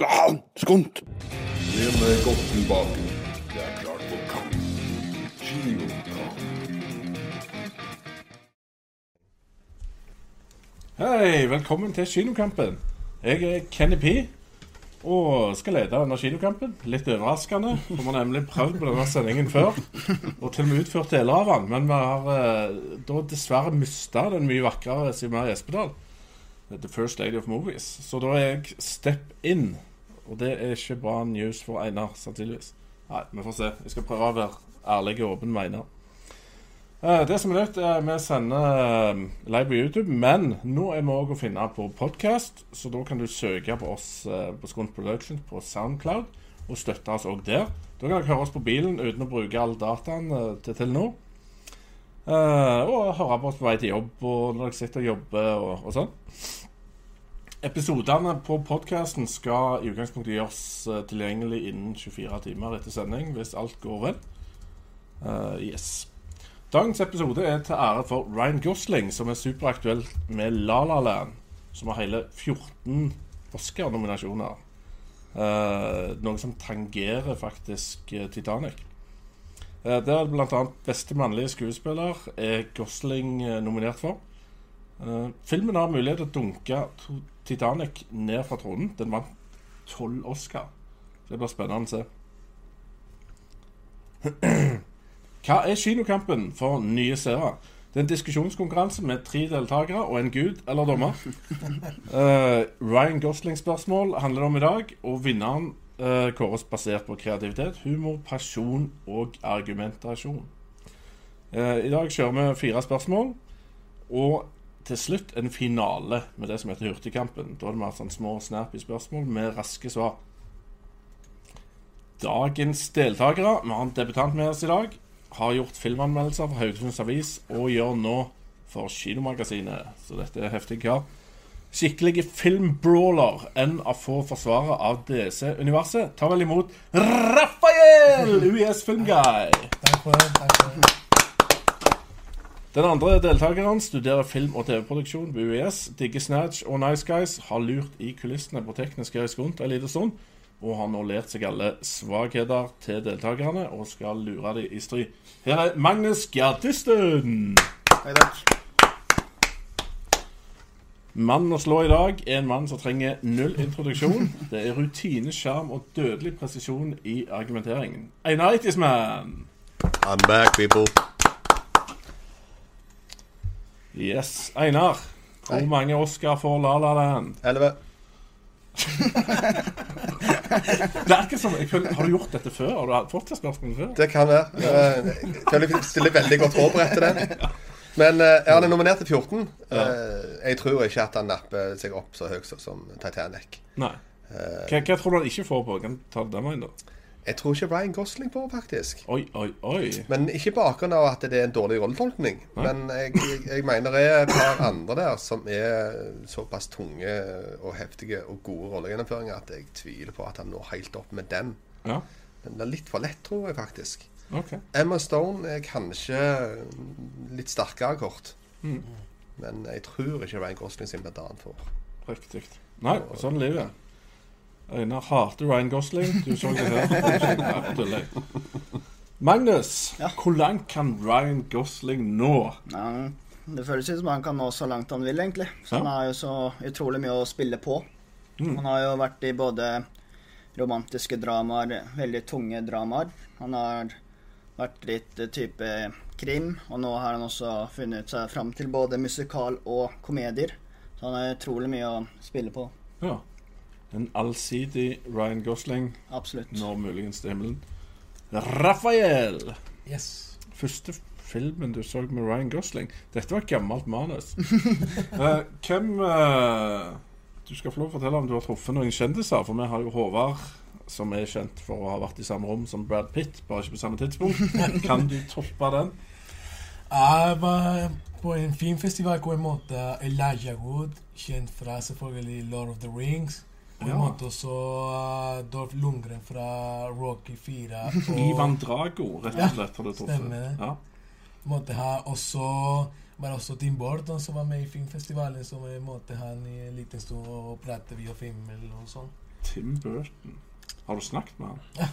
Ja, skunt. Med godtenbaken. Det er klart for kamp. Kinokamp. Hei, velkommen til kinokampen. Jeg er Kenny P. Og skal lede denne kinokampen. Litt overraskende. For vi har nemlig prøvd på denne sendingen før. Og til og med utført deler av den. Men vi har eh, da dessverre mista den mye vakrere Simar Espedal. The First Lady of Movies. Så da er jeg step in. Og det er ikke bra news for Einar, sannsynligvis. Nei, vi får se. Jeg skal prøve å være ærlig og åpen med Einar. Eh, Det som er nytt, er vi sender eh, live på YouTube, men nå er vi òg å finne på podkast, så da kan du søke på oss eh, på Skunt Productions på Soundcloud og støtte oss òg der. Da kan dere høre oss på bilen uten å bruke all dataen til Telenor. Og høre på oss på vei til jobb og når dere sitter og jobber og, og sånn. Episodene på podkasten skal i utgangspunktet gjøres tilgjengelig innen 24 timer etter sending, hvis alt går vel. Uh, yes. Dagens episode er til ære for Ryan Gosling, som er superaktuell med La La Land, som har hele 14 Oscar-nominasjoner. Eh, noe som tangerer faktisk eh, Titanic. Eh, der er bl.a. beste mannlige skuespiller er Gosling eh, nominert for. Eh, filmen har mulighet til å dunke Titanic ned fra tronen. Den vant tolv Oscar. Det blir spennende å se. Hva er kinokampen for nye seere? Det er en diskusjonskonkurranse med tre deltakere og en gud eller dommer. Uh, Ryan Gosling-spørsmål handler det om i dag, og vinneren uh, kåres basert på kreativitet, humor, pasjon og argumentasjon. Uh, I dag kjører vi fire spørsmål, og til slutt en finale med det som heter Hurtigkampen. Da er det mer sånn små, snappy spørsmål med raske svar. Dagens deltakere, vi har en debutant med oss i dag, har gjort filmanmeldelser for Haugesunds Avis og gjør nå for Kinomagasinet. Så dette er heftig kar. Skikkelig filmbrawler, en av få forsvarere av DC-universet. Ta vel imot Rafael, UiS Filmguy. Takk for det. takk for det. Den andre deltakeren studerer film- og TV-produksjon ved UiS. Digger Snatch og Nice Guys. Har lurt i kulissene på teknisk høgskole en liten stund. Og har nå lært seg alle svakheter til deltakerne og skal lure dem i stry. Her er Magnus Gjertisten. Hei, takk. Mannen å slå i dag er en mann som trenger null introduksjon. Det er rutine, sjarm og dødelig presisjon i argumenteringen. Einar Eitisman. I'm back, people. Yes. Einar, hvor mange Oscar får La La Land? Elleve. Det er ikke som, føler, Har du gjort dette før? Har du fått det spørsmålet før? Det kan være. Eh, Jeg føler jeg stiller veldig godt forberedt til den. Men eh, ja, han er nominert til 14. Eh, Jeg tror ikke at han napper seg opp så høyt som Titanic. Nei. Hva, hva tror du han ikke får på? Kan ta det med inn, da? Jeg tror ikke Ryan Gosling på, faktisk. Oi, oi, oi. Men ikke bakgrunn av at det er en dårlig rolletolkning. Men jeg, jeg, jeg mener det er et par andre der som er såpass tunge og heftige og gode rollegjennomføringer at jeg tviler på at han når helt opp med den. Ja, Den er litt for lett, tror jeg faktisk. Okay. Emma Stone er kanskje litt sterkere kort. Mm. Men jeg tror ikke Ryan Gosling sin blant annet får. Riktig. Nei, sånn er livet. Einar hater Ryan Gosling. Du så det her. Magnus, Ja. hvor langt kan Ryan Gosling nå? Ja, det føles ut som han kan nå så langt han vil, egentlig. Så Ja. Han har jo så utrolig mye å spille på. Han har jo vært i både romantiske dramaer, veldig tunge dramaer. Han har vært litt eh, type krim, og nå har han også funnet seg fram til både musikal og komedier. Så han har utrolig mye å spille på. Ja. En allsidig Ryan Gosling Absolutt. når muligens til himmelen. Rafael! Yes. Første filmen du så med Ryan Gosling Dette var et gammelt manus. uh, hvem uh, Du skal få lov å fortelle om du har truffet noen kjendiser. For vi har jo Håvard, som er kjent for å ha vært i samme rom som Brad Pitt, bare ikke på samme tidspunkt. Kan du toppe den? Jeg var på en filmfestival hvor jeg møtte Elijah Wood, kjent fra selvfølgelig Lord of the Rings. Og Ja. møtte også uh, Dolph Lundgren fra Rocky 4. Og Ivan Drago, rett og slett. Ja, stemmer det. Ja. måtte ha også var også Tim Burton som var med i filmfestivalen, som vi måtte han i en liten stund og prate via film eller noe sånt. Tim Burton. Har du snakket med han? Ja.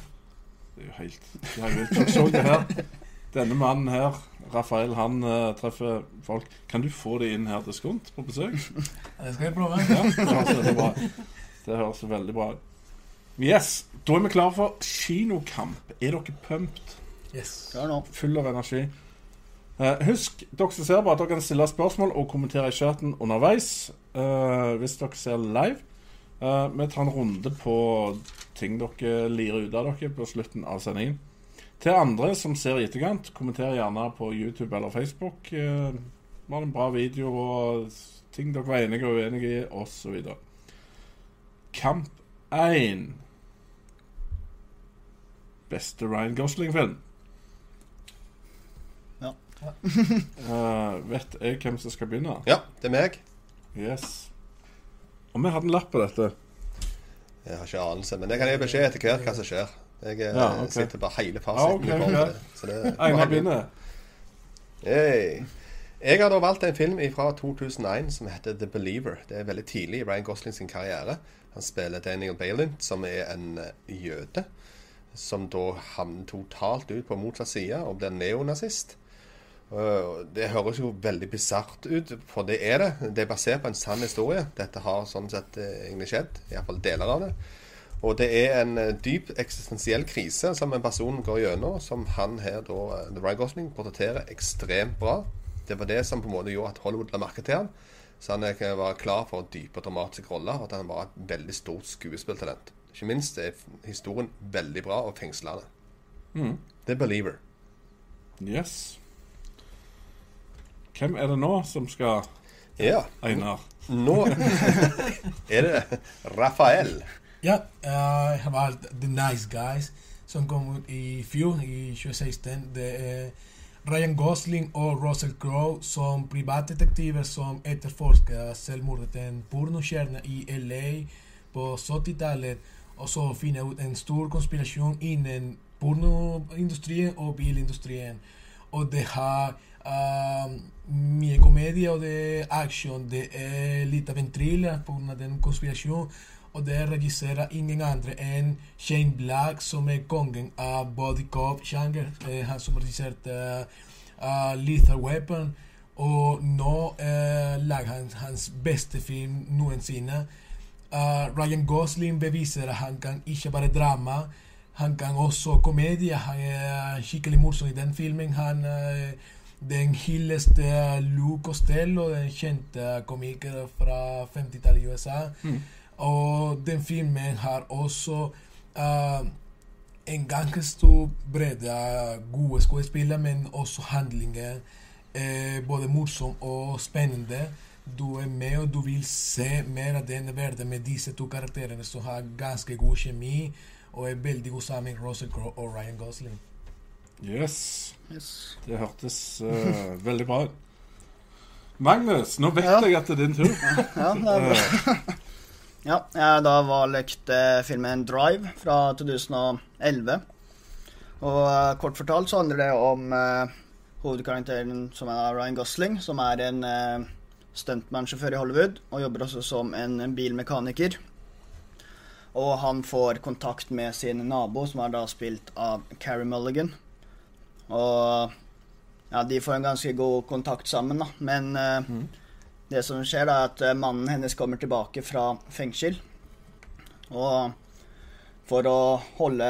Det er jo helt Jeg vet ikke, jeg så det her. Denne mannen her, Rafael, han uh, treffer folk. Kan du få det inn her til Skunt på besøk? Ja, Det skal jeg prøve. Ja, det er bra. Det høres veldig bra ut. Yes, da er vi klare for kinokamp. Er dere pumped? Yes. Klar nå. Full av energi. Eh, husk, dere som ser på, at dere kan stille spørsmål og kommentere i chatten underveis. eh, hvis dere ser live. Eh, vi tar en runde på ting dere lirer ut av dere på slutten av sendingen. Til andre som ser i etterkant, kommenter gjerne på YouTube eller Facebook. Uh, var det en bra video og ting dere var enige og uenige i, osv. Kamp 1. Beste Ryan Gosling-film. Ja. uh, vet jeg hvem som skal begynne? Ja, det er meg. Yes. Og vi hadde en lapp på dette. Jeg har ikke anelse, men jeg kan jeg gi beskjed etter hvert hva som skjer. Jeg eh, Ja, okay. sitter bare hele fasiten Ja, okay, det Einar begynner. Hey. Jeg har da valgt en film fra 2001 som heter The Believer. Det er veldig tidlig i Ryan Gosling sin karriere. Han spiller Daniel Balin, som er en eh, jøde. Som da havner totalt ut på motsatt side og blir neonazist. Det høres jo veldig bisart ut, for det er det. Det er basert på en sann historie. Dette har sånn sett eh, egentlig skjedd. Iallfall deler av det. Og det er en eh, dyp eksistensiell krise som en person går gjennom, som han her da, The Ryan Gosling, portretterer ekstremt bra. Det var det som på en måte gjorde at Hollywood la merke til han. Så han eh, var klar for dype og dramatiske roller, og at han var et veldig stort skuespilltalent. Ikke minst er historien veldig bra og fengslende. Mm. The Believer. Yes. Hvem er det nå som skal Ja, Einar? nå er det Rafael. Ja, eh, jeg har valgt The Nice Guys, som kom ut i fjor, i 2016. Det er Ryan Gosling og Russell Crowe som privatdetektiver som etterforsker selvmordet til en pornostjerne i LA på 70-tallet, og så finner ut en stor konspirasjon innen pornoindustrien og bilindustrien. Og det har eh, mye komedie og det er action. Det er litt av en thriller pga. den konspirasjonen. Og det regisserer ingen andre enn Shane Black, som er kongen av body cop-sjanger. Eh, han som regisserte uh, Lethal Weapon. Og nå eh, lager han hans beste film noensinne. Uh, Ryan Gosling beviser at han kan ikke bare drama, han kan også komedie. Han er skikkelig morsom i den filmen. Han er den hylleste Lou Costello, den kjente komiker fra 50-tallet i USA. Og den filmen har også uh, en ganske stor bredde av gode skuespillere, men også handlinger. Eh, både morsom og spennende. Du er med, og du vil se mer av denne verden med disse to karakterene som har ganske god kjemi og er veldig god sammen, med Russell Crowe og Ryan Gosling. Yes. Yes. Det hørtes uh, veldig bra ut. Magnus, nå vet Ja. jeg at det er din tur. Ja, det er bra. Ja, jeg da valgte eh, filmen Drive fra 2011. Og eh, kort fortalt så handler det om eh, hovedkarakteren som er Ryan Gosling, som er en uh, stuntman-sjåfør i Hollywood og jobber også som en, en bilmekaniker. Og han får kontakt med sin nabo, som er da spilt av Carrie Mulligan. Og ja, de får en ganske god kontakt sammen, da. Men eh, det som skjer, er at eh, mannen hennes kommer tilbake fra fengsel. Og for å holde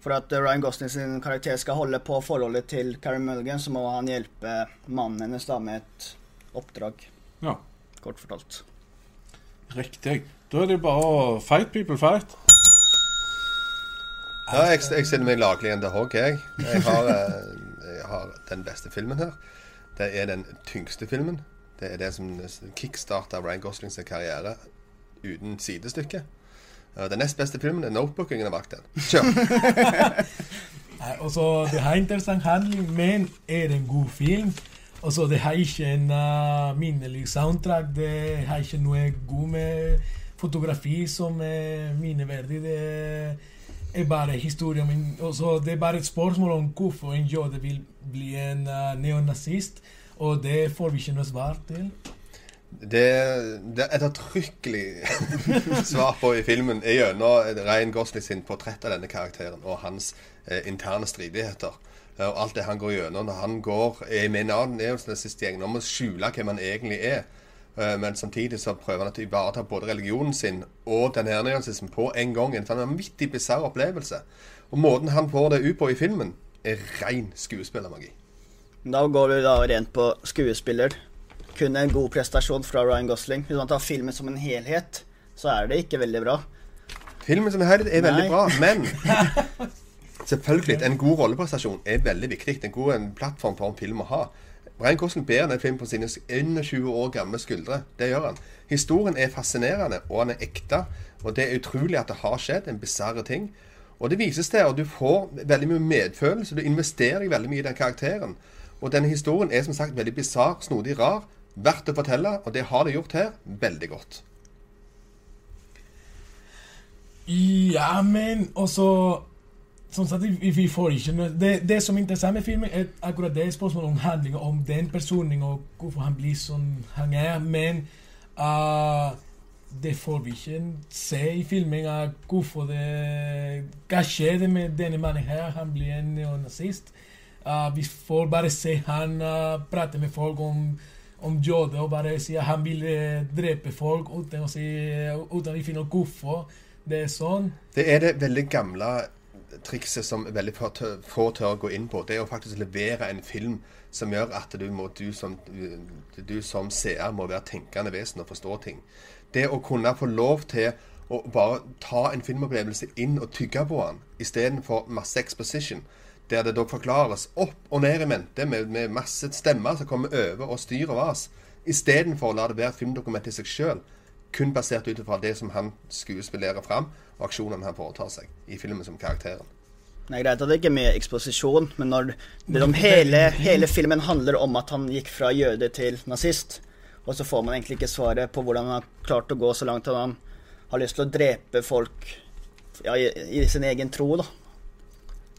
For at Ryan Gosling sin karakter skal holde på forholdet til Carrie Mulligan, så må han hjelpe mannen hennes da med et oppdrag, Ja, kort fortalt. riktig. Da er det bare å fight people fight. Ja, jeg, jeg stiller meg laglig igjen The Hog, jeg. Jeg har, eh, jeg har den beste filmen her. Det er den tyngste filmen. Det er det som kickstarta Ryan Goslings karriere uten sidestykke. Eh, Den nest beste filmen er 'Notebook'. Ingen har valgt den. Kjør. Nei, og så Det har interessant handling, men er en god film? Og så Det har ikke en uh, minnelig soundtrack. Det har ikke noe god med fotografi som er minneverdig. Det er bare historie Men også, Det er bare et spørsmål om hvorfor en jøde vil bli en uh, neonazist, og det får vi ikke noe svar til. Det, det er ettertrykkelig svar på i filmen er gjennom Rein Gosling sin portrett av denne karakteren og hans eh, interne stridigheter. Eh, Og alt det han går gjennom når han går er med en annen neonazistgjeng om å skjule hvem han egentlig er. Eh, Men samtidig så prøver han å ivareta både religionen sin og den her på en gang. En sånn vanvittig bisarr opplevelse. Og måten han får det ut på i filmen, er ren skuespillermagi. Da går vi da rent på skuespiller. Kun en god prestasjon fra Ryan Gosling. Hvis man tar filmen som en helhet, så er det ikke veldig bra. Filmen som helhet er veldig Nei. bra, men selvfølgelig, en god rolleprestasjon er veldig viktig. En god en plattform for en film å ha. Brian Gosling bærer den filmen på sine 21 år gamle skuldre. Det gjør han. Historien er fascinerende, og han er ekte. Og det er utrolig at det har skjedd, en bisarr ting. Og det vises til, og du får veldig mye medfølelse. Du investerer veldig mye i den karakteren. Og denne historien er som sagt veldig bisarr, snodig, rar. Verdt å fortelle, og det har det gjort her veldig godt. Ja, men også Som sagt, vi, får ikke det, det som er interessant med filmen, er akkurat det spørsmålet om handling, om den personen og hvorfor han blir som han er. Men uh, det får vi ikke se i filmen. Uh, hvorfor det Hva skjedde med denne mannen her? Han blir en neonazist. Ah, vi får bare se han uh, prate med folk om om jøder og bare si at han vil eh, drepe folk uten å si uten å finne hvorfor det er sånn. Det er det veldig gamle trikset som veldig få tør å gå inn på. Det er å faktisk levere en film som gjør at du, må, du, som, du som seer må være tenkende vesen og forstå ting. Det å kunne få lov til å bare ta en filmopplevelse inn og tygge på den, istedenfor masse exposition, der det da forklares opp og ned i mente med, med masse stemmer som kommer over og styrer oss, istedenfor å la det være filmdokument i seg sjøl kun basert ut fra det som han skuespillerer fram, og aksjonene han foretar seg i filmen som karakteren. Er greit at det ikke er mye eksposisjon, men når det om hele, hele filmen handler om at han gikk fra jøde til nazist, og så får man egentlig ikke svaret på hvordan han har klart å gå så langt at han har lyst til å drepe folk ja, i, i sin egen tro, da.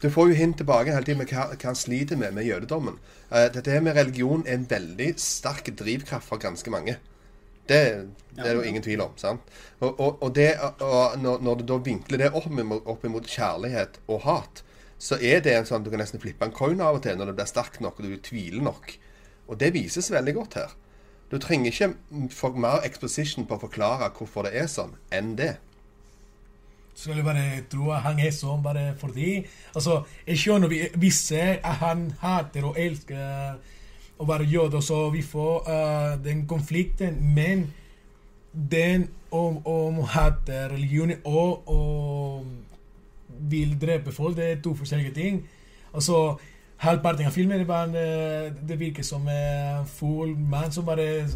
Du får jo hint tilbake hele tiden med hva, hva han sliter med med jødedommen. Uh, dette med religion er en veldig sterk drivkraft for ganske mange. Det, det er det jo ingen tvil om. sant? Og, og, og, det, og når, når du da vinkler det opp opp imot kjærlighet og hat, så er det en sånn du kan nesten flippe en coin av og til når det blir sterkt nok og du tviler nok. Og det vises veldig godt her. Du trenger ikke for mer exposition på å forklare hvorfor det er sånn, enn det. Skulle bare tro at han er sånn bare fordi Altså, jeg skjønner vi, vi ser at han hater og elsker å være jøde, så vi får uh, den konflikten, men den om, om hate religionen og, og vil drepe folk, det er to forskjellige ting. Altså, halvparten av filmen var, eh, det virker som en full mann som bare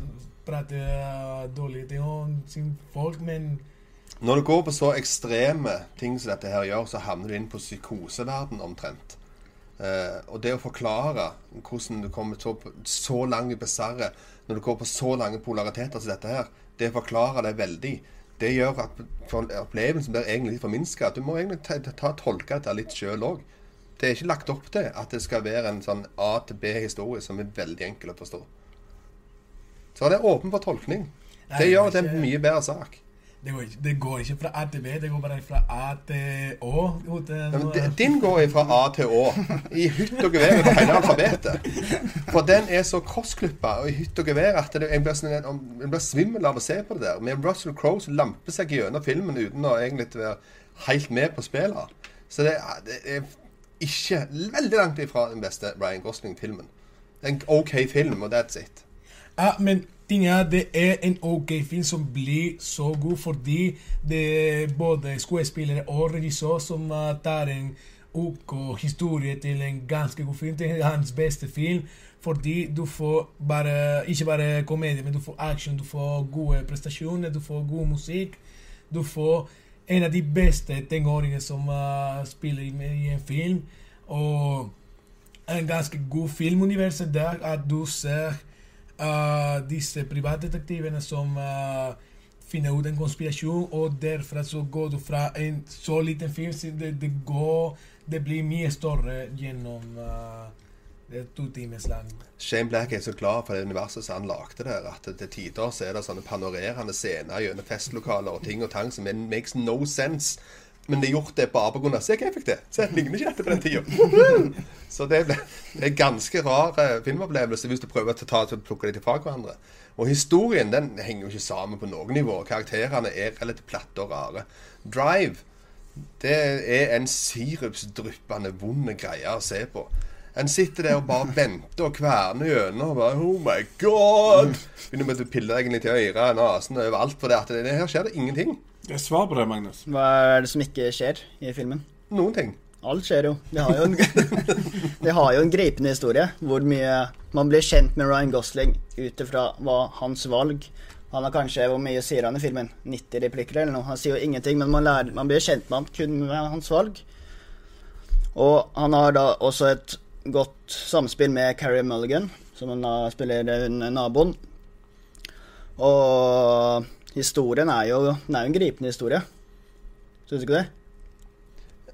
prater dårlig sin folk, men Når du går på så ekstreme ting som dette her gjør, så havner du inn på psykoseverden omtrent. Eh, og det å forklare hvordan du kommer så, så lange besarret, Når du går på så lange polariteter som dette her, det forklarer det veldig. Det gjør at opplevelsen blir egentlig litt forminska. Du må egentlig ta, ta, tolke dette litt sjøl òg. Det er ikke lagt opp til at det skal være en sånn A til B-historie som er veldig enkel å forstå. Så det er åpen for tolkning. Det gjør at det er en mye bedre sak. Det går, ikke, det går ikke fra A til B, det går bare fra A til Å. Ja, din går fra A til Å. I hytt og gevær over hele alfabetet. For den er så krossklippa og i hytt og gevær at det, en, blir, sånn- en blir svimmel av å se på det der. Med Russell Crowe som lamper seg gjennom filmen uten å egentlig være helt med på spillet. Så det, det er ikke veldig langt ifra den beste Ryan Gosling-filmen. En OK film, og that's it. Ja, men ting er, det er en ok film som blir så god fordi det er både skuespillere og regissør som uh, tar en ok historie til en ganske god film. Er hans beste film fordi du får bare, ikke bare komedie, men du får action, du får gode prestasjoner, du får god musikk. Du får en av de beste tenåringene som uh, spiller i, en film. Og en ganske god filmunivers der at du ser disse privatdetektivene som uh, finne ut en konspirasjon, og derfra så går du fra en så liten film til det, det går Det blir mye større gjennom uh, det to timers lang. Shane Black er så glad for det universet som han lagde der, at til tider så er det sånne panorerende scener gjennom festlokaler og ting og tang som makes no sense. Men de har gjort det bare grunn Se hva jeg fikk til! Se, ligner ikke dette på den tida. Så det, ble, det er en ganske rar eh, filmopplevelse hvis du prøver å ta, ta, plukke dem fra hverandre. Og historien den henger jo ikke sammen på noe nivå. Karakterene er relativt platte og rare. Drive det er en sirupsdryppende vond greie å se på. En sitter der og bare venter og kverner gjennom og bare Oh my God! Begynner med å pille deg litt i øret, nesen, overalt. For det at det, det her skjer det ingenting. Jeg Svar på det, Magnus. Hva er det som ikke skjer i filmen? Noen ting. Alt skjer jo. Det har jo en, det har jo en gripende historie. Hvor mye man blir kjent med Ryan Gosling ut ifra hva hans valg Han har kanskje Hvor mye sier han i filmen? 90 replikker eller noe? Han sier jo ingenting, men man, lærer, man blir kjent med han kun med hans valg. Og han har da også et godt samspill med Carrie Mulligan, som han da spiller naboen. Og historien er jo Den er jo en gripende historie. Syns du ikke det?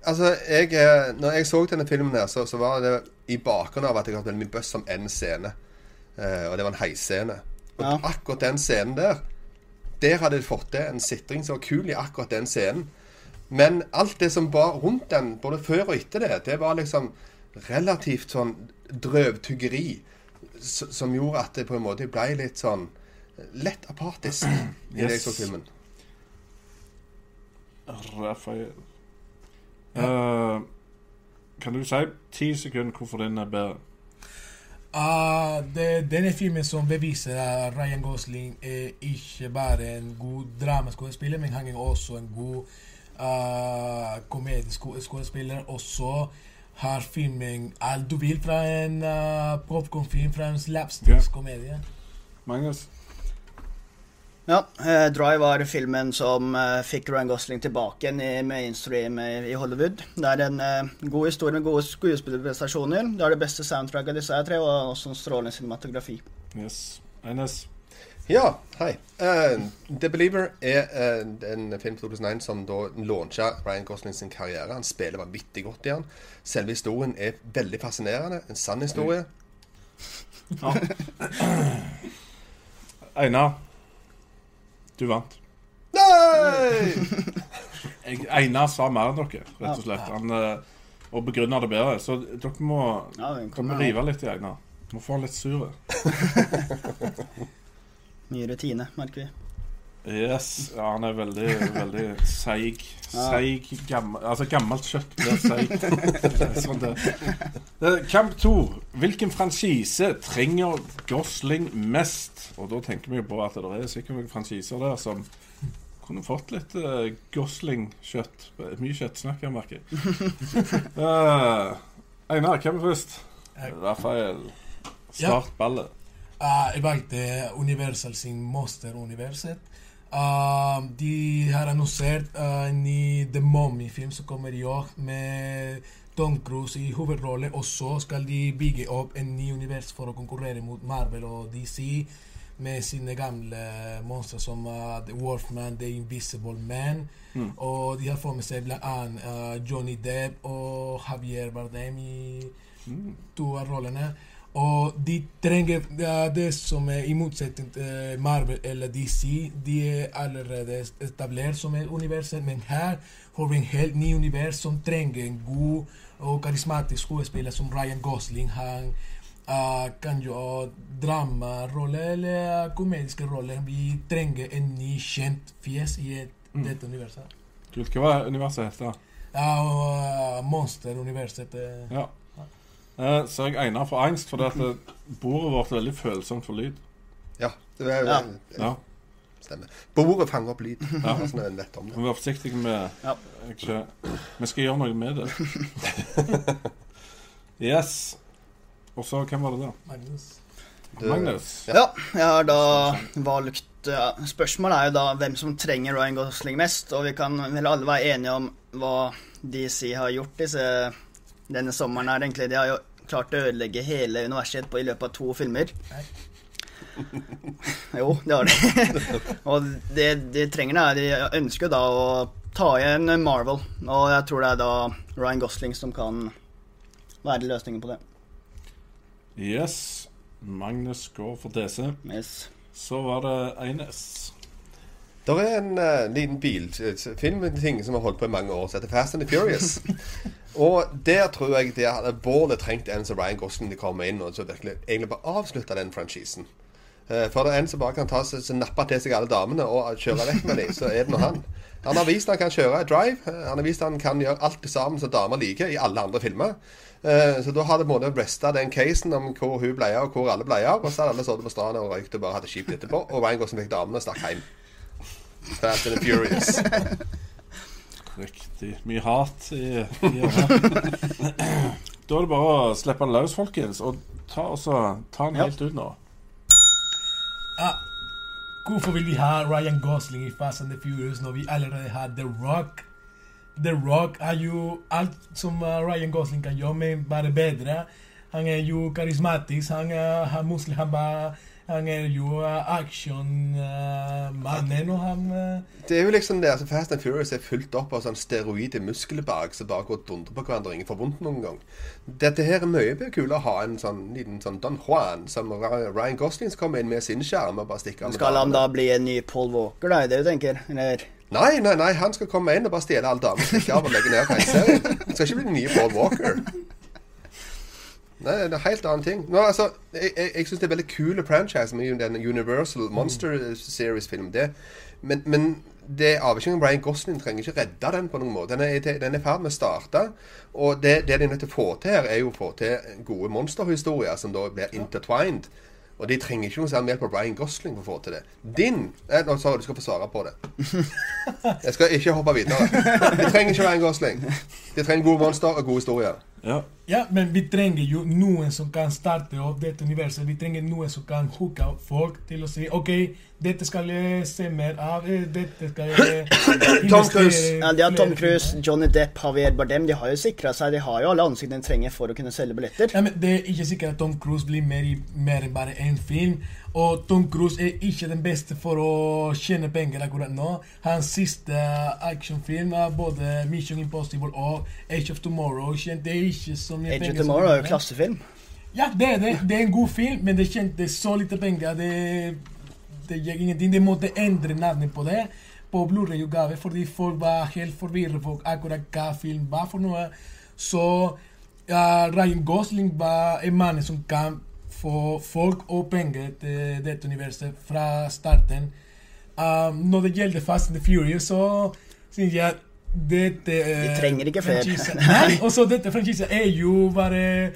Altså, jeg, når jeg så denne filmen her, så, så var det i bakgrunnen av at jeg hadde veldig mye bøss om én scene. Eh, og det var en heisscene. Og Ja. akkurat den scenen der Der hadde jeg fått til en sitring som var kul i akkurat den scenen. Men alt det som var rundt den, både før og etter det, det var liksom relativt sånn drøvtyggeri. Som gjorde at det på en måte ble litt sånn lett apatisk i det jeg så filmen. Rafael. Eh, kan du si ti sekunder hvorfor den er bedre? Uh, det, denne filmen som beviser at Ryan Gosling er ikke bare en god dramaskuespiller, men han er også en god uh, komedieskuespiller. Og så har filmen alt du vil fra en uh, popkornfilm, fra en slapstick-komedie. Magnus? Ja, eh, Drive var filmen som eh, fikk Ryan Gosling tilbake igjen i mainstream i, Hollywood. Det er en eh, god historie med gode skuespillerprestasjoner. Det er det beste soundtracket av disse tre, og også en strålende cinematografi. Yes. Eines? Ja, hei. Uh, The Believer er uh, en film fra 2001 som da launcha Ryan Gosling sin karriere. Han spiller vanvittig godt i den. Selve historien er veldig fascinerende. En sann historie. Ja. Einar. Du vant. Nei! Einar sa mer enn dere, rett og slett. Han, eh, og begrunna det bedre. Så dere må, Ja, den dere kommer må her. rive litt i Einar. Må få han litt sur. Mye rutine, merker vi. Yes. Ja, han er veldig, veldig seig. Seig gammel, Altså, gammelt kjøtt blir seigt. Sånn det. Kamp to. Hvilken franchise trenger Gosling mest? Og da tenker vi jo på at det er sikkert noen franchiser der som kunne fått litt uh, Gosling-kjøtt. Mye kjøttsnakk, jeg merker. Uh, Einar, hvem er først? Jeg- Rafael. Start ballet. Uh, jeg valgte Universal sin Monster-universet. Ah, de har annonsert uh, en ny The Mummy-film som kommer i år, med Tom Cruise i hovedrolle. Og så skal de bygge opp en ny univers for å konkurrere mot Marvel og DC med sine gamle monstre som uh, The Wolfman, The Invisible Man. Og de har fått med seg annet ah, Johnny Depp og Javier Bardem i to av rollene. Og de trenger ja, det som er i motsetning til Marvel eller DC. De er allerede etablert som et univers, men her får vi en helt ny univers som trenger en god og karismatisk skuespiller som Ryan Gosling. Han uh, kan gjøre dramarolle eller uh, komediske roller. Vi trenger en ny, kjent fjes i et, dette universet. Kult. Hva er universet heter? Ja, og uh, eh, Ja. Eh, så jeg egner for angst, fordi at eh, bordet vårt er veldig følsomt for lyd. Ja, det er, Ja. Ja. stemmer. Bordet fanger opp lyd. Ja. Sånn er det lett om det. Vi må være forsiktige med Ja. ikke, Vi skal gjøre noe med det. yes. Og så, hvem var det der? Magnus. Du- Magnus? Ja, jeg har da valgt ja, Spørsmålet er jo da hvem som trenger Ryan Gosling mest, og vi kan vel alle være enige om hva DC har gjort disse, denne sommeren her, egentlig. De har jo klart å ødelegge hele universet på, i løpet av to filmer. Jo, det har de. og det de trenger, da, de ønsker da å ta igjen Marvel. Og jeg tror det er da Ryan Gosling som kan være løsningen på det. Yes. Magnus går for DC. Yes. Så var det Eines. Det er en uh, liten bilfilmting som har holdt på i mange år, som heter Fast and the Furious. og der tror jeg det hadde Bård trengt en som Ryan Gosling til å komme inn og så virkelig egentlig bare avslutte den franchisen. Eh, for det er en som bare kan ta seg, nappe til seg alle damene og kjøre vekk med dem, så er det nå han. Han har vist han kan kjøre drive. eh, Han har vist han kan gjøre alt det sammen som damer liker i alle andre filmer. Eh, Så da hadde måte resta den casen om hvor hun ble av, og hvor alle ble av. Og så hadde alle sittet på stranda og røykt og bare hatt det kjipt etterpå. Og Ryan Gosling fikk damene og stakk hjem. Fast and Furious. Riktig. Mye hat i, i Da er det bare å slippe den løs, folkens, og ta, også, ta den Ja. helt ut nå. Ah, hvorfor vil vi ha Ryan Gosling i Fast and the Furious når vi allerede har The Rock? The Rock er jo alt som uh, Ryan Gosling kan gjøre, men bare bedre. Han er jo karismatisk, han er, har muskler, han, bare, han er jo uh, actionmannen, og han uh, Det er jo liksom det, altså Fast and Furious er fulgt opp av sånn steroide muskelbak som bare går og dundrer på hverandre og ingen får vondt noen gang. Dette her er mye kulere å ha en sånn liten sånn Don Juan som Ryan Gosling kommer inn med sin skjerm og bare stikker av med Skal han da bli en ny Paul Walker, da, Det er det du tenker? Eller? Nei, nei, nei, han skal komme inn og bare stjele alle damene, stikke av og legge ned. Han skal ikke bli den nye Paul Walker. Nei, det er en helt annen ting. Nå, altså, jeg jeg, jeg syns det er veldig kule franchise med den Universal Monster Series-film. Men, men det er avhengig av Ryan Gosling trenger ikke redde den på noen måte. Den er, den i ferd med å starte. Og det, det de er nødt til å få til her, er jo å få til gode monsterhistorier som da blir intertwined. Og de trenger ikke noe særlig hjelp av Brian Gosling for å få til det. Din eh, Nå sa du du skal få svare på det. Jeg skal ikke hoppe videre. De trenger ikke Brian Gosling. De trenger gode monster og gode historier. Ja. Ja, men vi trenger jo noen som kan starte opp dette universet. Vi trenger noen som kan hooke opp folk til å si OK, dette skal jeg se mer av. eh, Dette skal jeg Tom Cruise. Ja, Tom Cruise. Johnny Depp, Javier Bardem. De har jo sikra seg. De har jo alle ansiktene de trenger for å kunne selge billetter. Ja, men Det er ikke sikkert at Tom Cruise blir mer, i, mer enn bare én film. Og Tom Cruise er ikke den beste for å tjene penger akkurat nå. Hans siste actionfilm er både Mission Impossible og Age of Tomorrow. Tjente ikke så mye Age penger of Tomorrow er jo klassefilm. Ja, det er det. Det er en god film, men det tjente så lite penger. Det, det gikk ingenting. De måtte endre navnet på det på Blu-ray-utgave fordi folk var helt forvirret for akkurat hva film var for noe. Så uh, Ryan Gosling var en mann som kan få folk og penger til dette universet fra starten. Um, når det gjelder Fast and the Furious, så syns jeg at dette De trenger ikke flere. Nei, og så dette franchisen er jo bare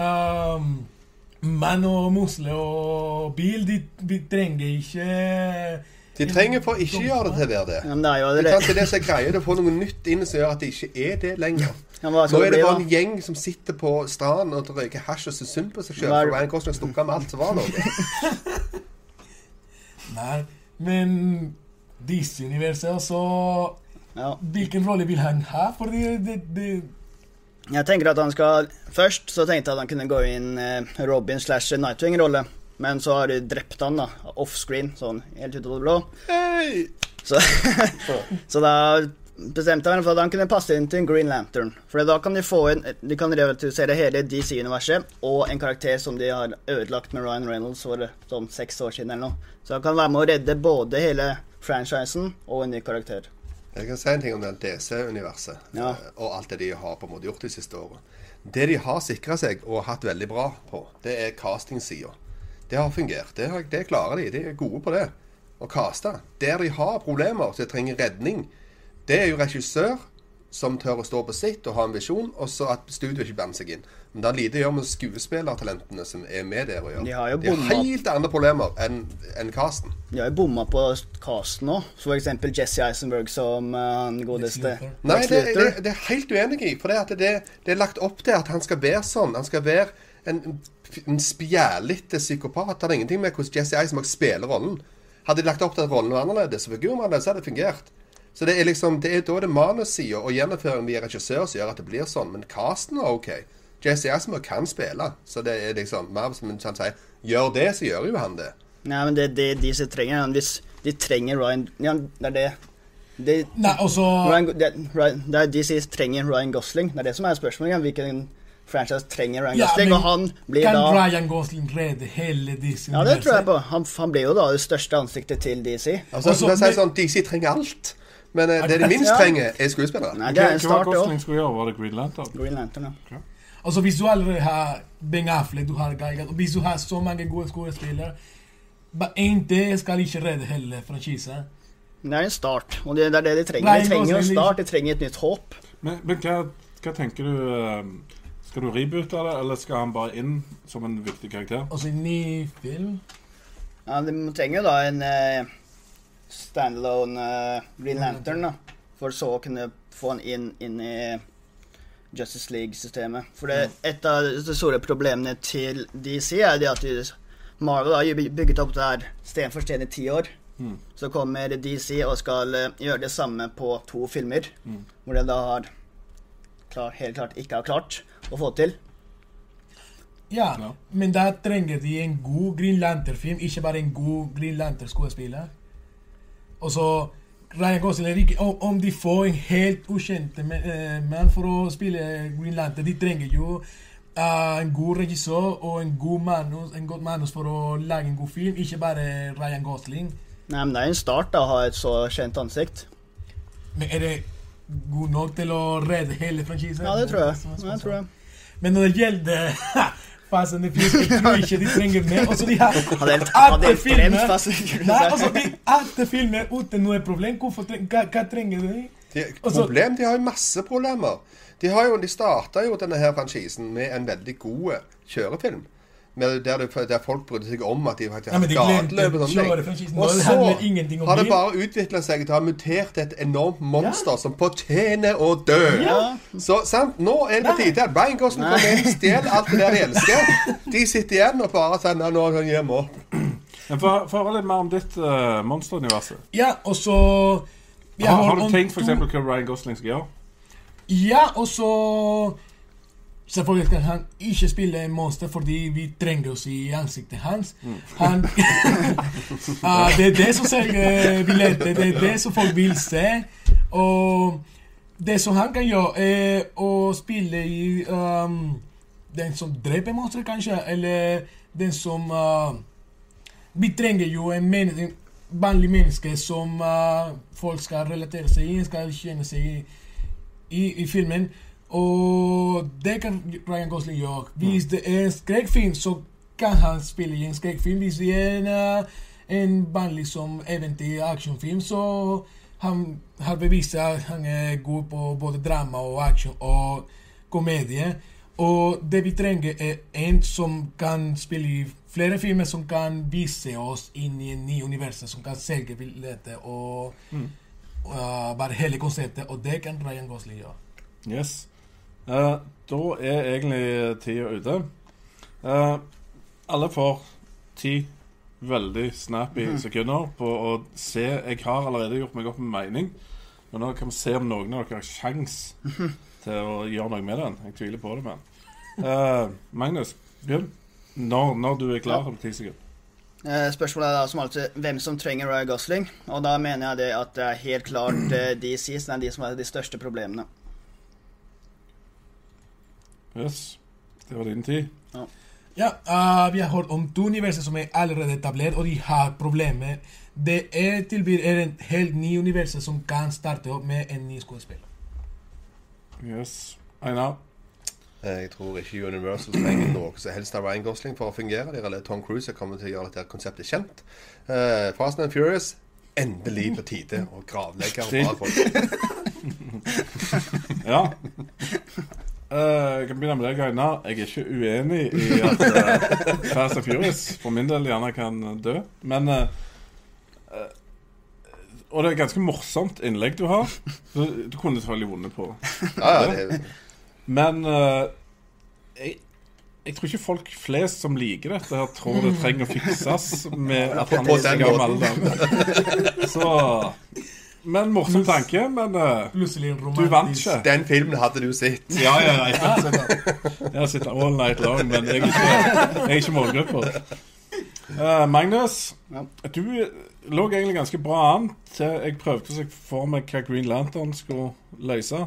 um, mann og musle og bil. De, de trenger ikke De trenger for å ikke gjøre det til å være det. Ja, men det er Det er allerede det som er greia. Det å få noe nytt inn som gjør at det ikke er det lenger. ja, Nå er det det bare en gjeng som sitter på stranden og røyker hasj og syns synd på seg sjøl. Er- For Ryan Gosling stukket med alt som var noe. Nei, men DC-universet også Ja. Hvilken rolle vil han ha? Fordi det, det Jeg tenker at han skal Først så tenkte jeg at han kunne gå inn eh, Robin slash Nightwing-rolle. Men så har de drept han da offscreen, sånn helt ut av det blå. Hey! Så, så da bestemte meg for at han kunne passe inn til en Green Lantern. For da kan de få inn De kan revitalisere hele DC-universet og en karakter som de har ødelagt med Ryan Reynolds for sånn seks år siden eller noe. Så han kan være med å redde både hele franchisen og en ny karakter. Jeg kan si en ting om det DC-universet Ja. og alt det de har på en måte gjort de siste årene. Det de har sikra seg og hatt veldig bra på, det er castingsida. Det har fungert. Det, har, det klarer de. De er gode på det. Å kaste. Der de har problemer, så de trenger redning, det er jo regissør som tør å stå på sitt og ha en visjon, og så at studioet ikke blander seg inn. Men det har lite å gjøre med skuespillertalentene som er med der å gjøre. De har jo de har helt andre problemer enn en casten. De har jo bomma på casten òg. For eksempel Jesse Eisenberg som han uh, godeste Nei, det, det, det er helt uenig i. For det, at det, det er lagt opp til at han skal være sånn. Han skal være en, en spjælete psykopat. Det har ingenting med hvordan Jesse Eisenberg spiller rollen. Hadde de lagt opp til at rollen var annerledes, og figuren var annerledes, hadde det fungert. Så det er liksom, det er, da er det manussida og gjennomføringen via regissør som gjør at det blir sånn. Men casten er OK. Jesse Eisenberg kan spille. Så det er liksom mer som han sier Gjør det, så gjør jo han det. Nei, men det er det de som trenger. Hvis de trenger Ryan Ja, det er det. de, Nei, også... Ryan, det, Ryan, det er DC trenger Ryan Gosling. Det er det som er spørsmålet. ja. Hvilken franchise trenger Ryan Ja, Gosling? men Og han blir Kan da Ryan Gosling redde hele DC? Ja, det tror jeg på. Han, han blir jo da det største ansiktet til DC. Altså, Også- å si sånn, DC trenger alt. Men uh, det de minst Ja. trenger, er skuespillere. Nei, det er en Hva var start, det Gosling skulle gjøre? Var det Green Lantern? Green Lantern, ja. Altså, hvis du allerede har Ben Affleck, du har Guy og hvis du har så mange gode skuespillere Bare én det skal ikke redde hele franchisen. Det er en start, og det, det er det de trenger. Ryan De trenger jo en start, de trenger et nytt håp. Men, men hva, hva tenker du eh, Skal du reboote det, eller skal han bare inn som en viktig karakter? Og inn i ny film. Ja, De trenger jo da en eh, standalone eh, Green Lantern, da. For så å kunne få han inn, inn i Justice League-systemet. For det, et av de store problemene til DC er det at Marvel har bygget opp det her sten for sten i ti år. Mm. Så kommer DC og skal eh, gjøre det samme på to filmer. Mm. Hvor de da har klar, helt klart ikke har klart å få til. Ja, no. men da trenger de en god Green Lantern-film, ikke bare en god Green Lantern-skuespiller. Og så Ryan Gosling er ikke om, om de får en helt ukjent eh, mann for å spille Green Lantern, de trenger jo uh, en god regissør og en god manus, en godt manus for å lage en god film, ikke bare Ryan Gosling. Nei, men det er en start da, å ha et så kjent ansikt. Men er det god nok til å redde hele franchisen? Ja, det tror jeg. Ja, det tror jeg. Men når det gjelder Fast and the Furious, jeg tror ikke de trenger mer. Og så de har helt filmer. Nei, altså, de filmer uten noe problem. Hvorfor hva, hva trenger de? De, Altså- problem, de har jo masse problemer. De, har jo, de starta jo denne her franchisen med en veldig god kjørefilm. Der, det, der folk brydde seg om at de faktisk hadde gateløp og sånne ting. Og Det så handler ingenting om har det bare utvikla seg til å ha mutert et enormt monster som fortjener å dø. Ja. Så sant, Nå er det på tide at Brian Gosling kommer inn, stjeler alt det der de elsker. De sitter igjen og bare sier nå kan jeg gi opp. Men Få høre litt mer om ditt uh, monsteruniverset. Ja, og så Har, har du tenkt eksempel hva Ryan Gosling skal gjøre? Ja, og så Selvfølgelig skal han ikke spille en monster fordi vi trenger oss i ansiktet hans. Han uh, Det er det som selger billetter, det er det som folk vil se. Og det som han kan gjøre, er å spille i um, den som dreper monstre, kanskje, eller den som uh, Vi trenger jo en, men en vanlig menneske som uh, folk skal relatere seg i, skal kjenne seg i, i, i filmen. Og det kan Ryan Gosling gjøre. Hvis det er en skrekkfilm, så kan han spille i en skrekkfilm. Hvis det er en, uh, en vanlig som eventyr actionfilm, så han har bevist at han er god på både drama og action og komedie. Og det vi trenger, er en som kan spille i flere filmer, som kan vise oss inn i en ny univers, som kan selge billetter og uh, bare hele konseptet. Og det kan Ryan Gosling gjøre. Yes. Eh, da er egentlig tida ute. Eh, alle får ti veldig snappy sekunder på å se Jeg har allerede gjort meg opp en mening. Men nå kan vi se om noen av dere har sjans til å gjøre noe med den. Jeg tviler på det, men. Eh, Magnus, begynn. Når, når du er klar om ti sekunder. Eh, Spørsmålet er da som alltid hvem som trenger Ryan Gosling. Og da mener jeg det at det er helt klart eh, DC som er de som er de største problemene. Yes. Det var din tid. Ja, uh, vi har hørt om to universer som er allerede etablert, og de har problemer. Det er tilbyr er en helt ny univers som kan starte opp med en ny skuespiller. Yes. Einar. Jeg tror ikke Universal trenger noe som helst av Ryan Gosling for å fungere. Det er Tom Cruise som kommer til å gjøre dette konseptet kjent. Uh, Fast and Furious endelig på tide å gravlegge og bra folk. Ja. Eh, jeg kan begynne med deg, Einar. Jeg er ikke uenig i at uh, Fast and Furious for min del gjerne kan dø. Men eh, Og det er et ganske morsomt innlegg du har. Du, du kunne selvfølgelig vunnet på. Ja, ja, det, Men uh, jeg, jeg tror ikke folk flest som liker dette, her tror det trenger å fikses med at han er den gammel. Så Men morsom tanke. Men uh, du vant ikke. den filmen hadde du sett. Ja, ja, ja. Jeg har sett all night long, men jeg er ikke, jeg er ikke målgruppa. Uh, Magnus, Ja. du lå egentlig ganske bra an til jeg prøvde å for meg hva Green Lantern skulle løse.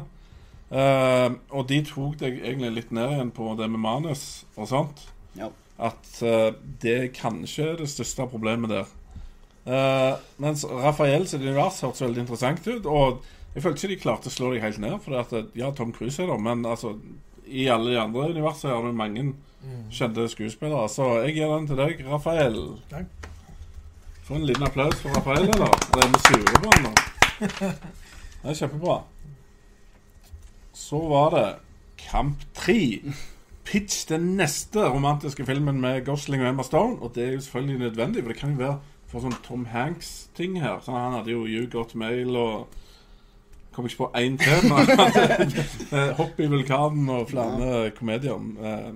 Uh, og de tok deg egentlig litt ned igjen på det med manus og sånt. Ja. At det det kanskje er det største problemet der. Eh, mens Rafael sitt univers hørtes veldig interessant ut. Og jeg følte ikke de klarte å slå deg helt ned. For at, ja, Tom Cruise er der, men altså, i alle de andre universene har du mange kjente skuespillere. Så jeg gir den til deg, Rafael. Takk. Få en liten applaus for Rafael, eller? Det er vi sure på nå. Det er kjempebra. Så var det kamp 3. Pitch den neste romantiske filmen med Gosling og Emma Stone. Og det er jo selvfølgelig nødvendig, for det kan jo være for sånn Tom Hanks-ting her. Sånn, han hadde jo You Got Mail og Kom ikke på én til. eh, Hopp i vulkanen og flere komedier eh,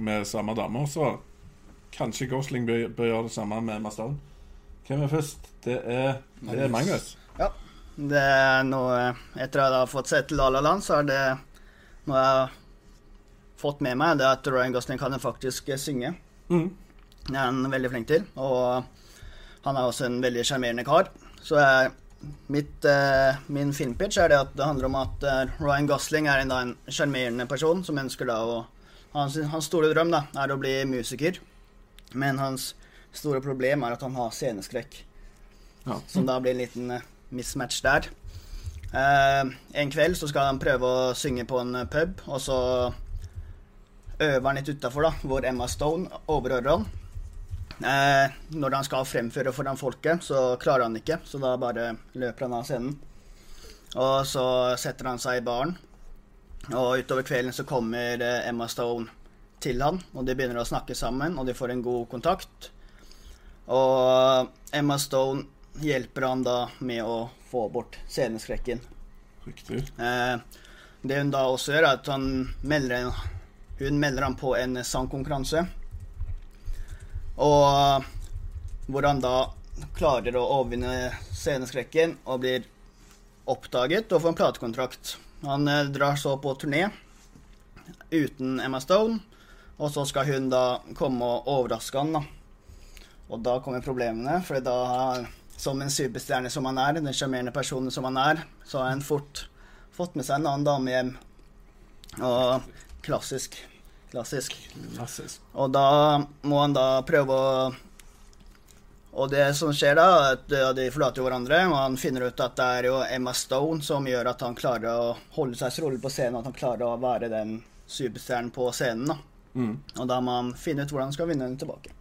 med samme dame. Så kanskje Gosling bør, bør gjøre det samme med Emma Hvem er først? Det er, det er Magnus. Ja. Det er noe Etter at jeg har fått sett La La Land, så er det noe jeg har fått med meg, det er at Ryan Gosling kan faktisk synge. Mm. Det er han veldig flink til. Og han er også en veldig sjarmerende kar. Så jeg, mitt, eh, min filmpitch er det at det handler om at eh, Ryan Gosling er en, sjarmerende person som ønsker da å hans, hans store drøm da, er å bli musiker. Men hans store problem er at han har sceneskrekk. Ja. Som da blir en liten eh, mismatch der. Eh, en kveld så skal han prøve å synge på en eh, pub, og så øver han litt utafor, da, hvor Emma Stone overhører han. Eh, når han skal fremføre foran folket, så klarer han ikke, så da bare løper han av scenen. Og så setter han seg i baren, og utover kvelden så kommer eh, Emma Stone til han, og de begynner å snakke sammen, og de får en god kontakt. Og Emma Stone hjelper han da med å få bort sceneskrekken. Riktig. Eh, det hun da også gjør, er at han melder hun melder han på en sangkonkurranse. Og hvor han da klarer å overvinne sceneskrekken og blir oppdaget og får en platekontrakt. Han eh, drar så på turné uten Emma Stone, og så skal hun da komme og overraske han. da. Og da kommer problemene, for da, som en superstjerne som han er, den sjarmerende personen som han er, så har han fort fått med seg en annen dame hjem. Og klassisk. Klassisk. Klassisk. Og da må han da prøve å Og det som skjer da, at de forlater jo hverandre, og han finner ut at det er jo Emma Stone som gjør at han klarer å holde seg så rolig på scenen, at han klarer å være den superstjernen på scenen. da. Mm. Og da må han finne ut hvordan han skal vinne henne tilbake.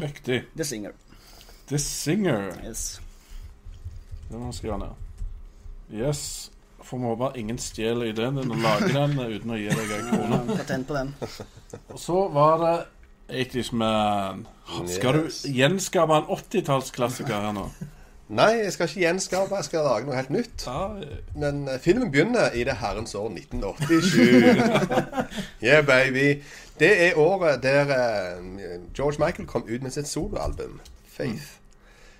Riktig. The Singer. The Singer. Yes. Det må han skrive ned. Yes. Får vi håpe ingen stjeler ideen din og lager den uten å gi deg en krone. Patent på den. Og så var det 80's Man. Skal du gjenskape en 80-tallsklassiker her nå? Nei, jeg skal ikke gjenskape, jeg skal lage noe helt nytt. Men eh, filmen begynner i det herrens år 1987. yeah, baby. Det er året der eh, George Michael kom ut med sitt soloalbum, Faith.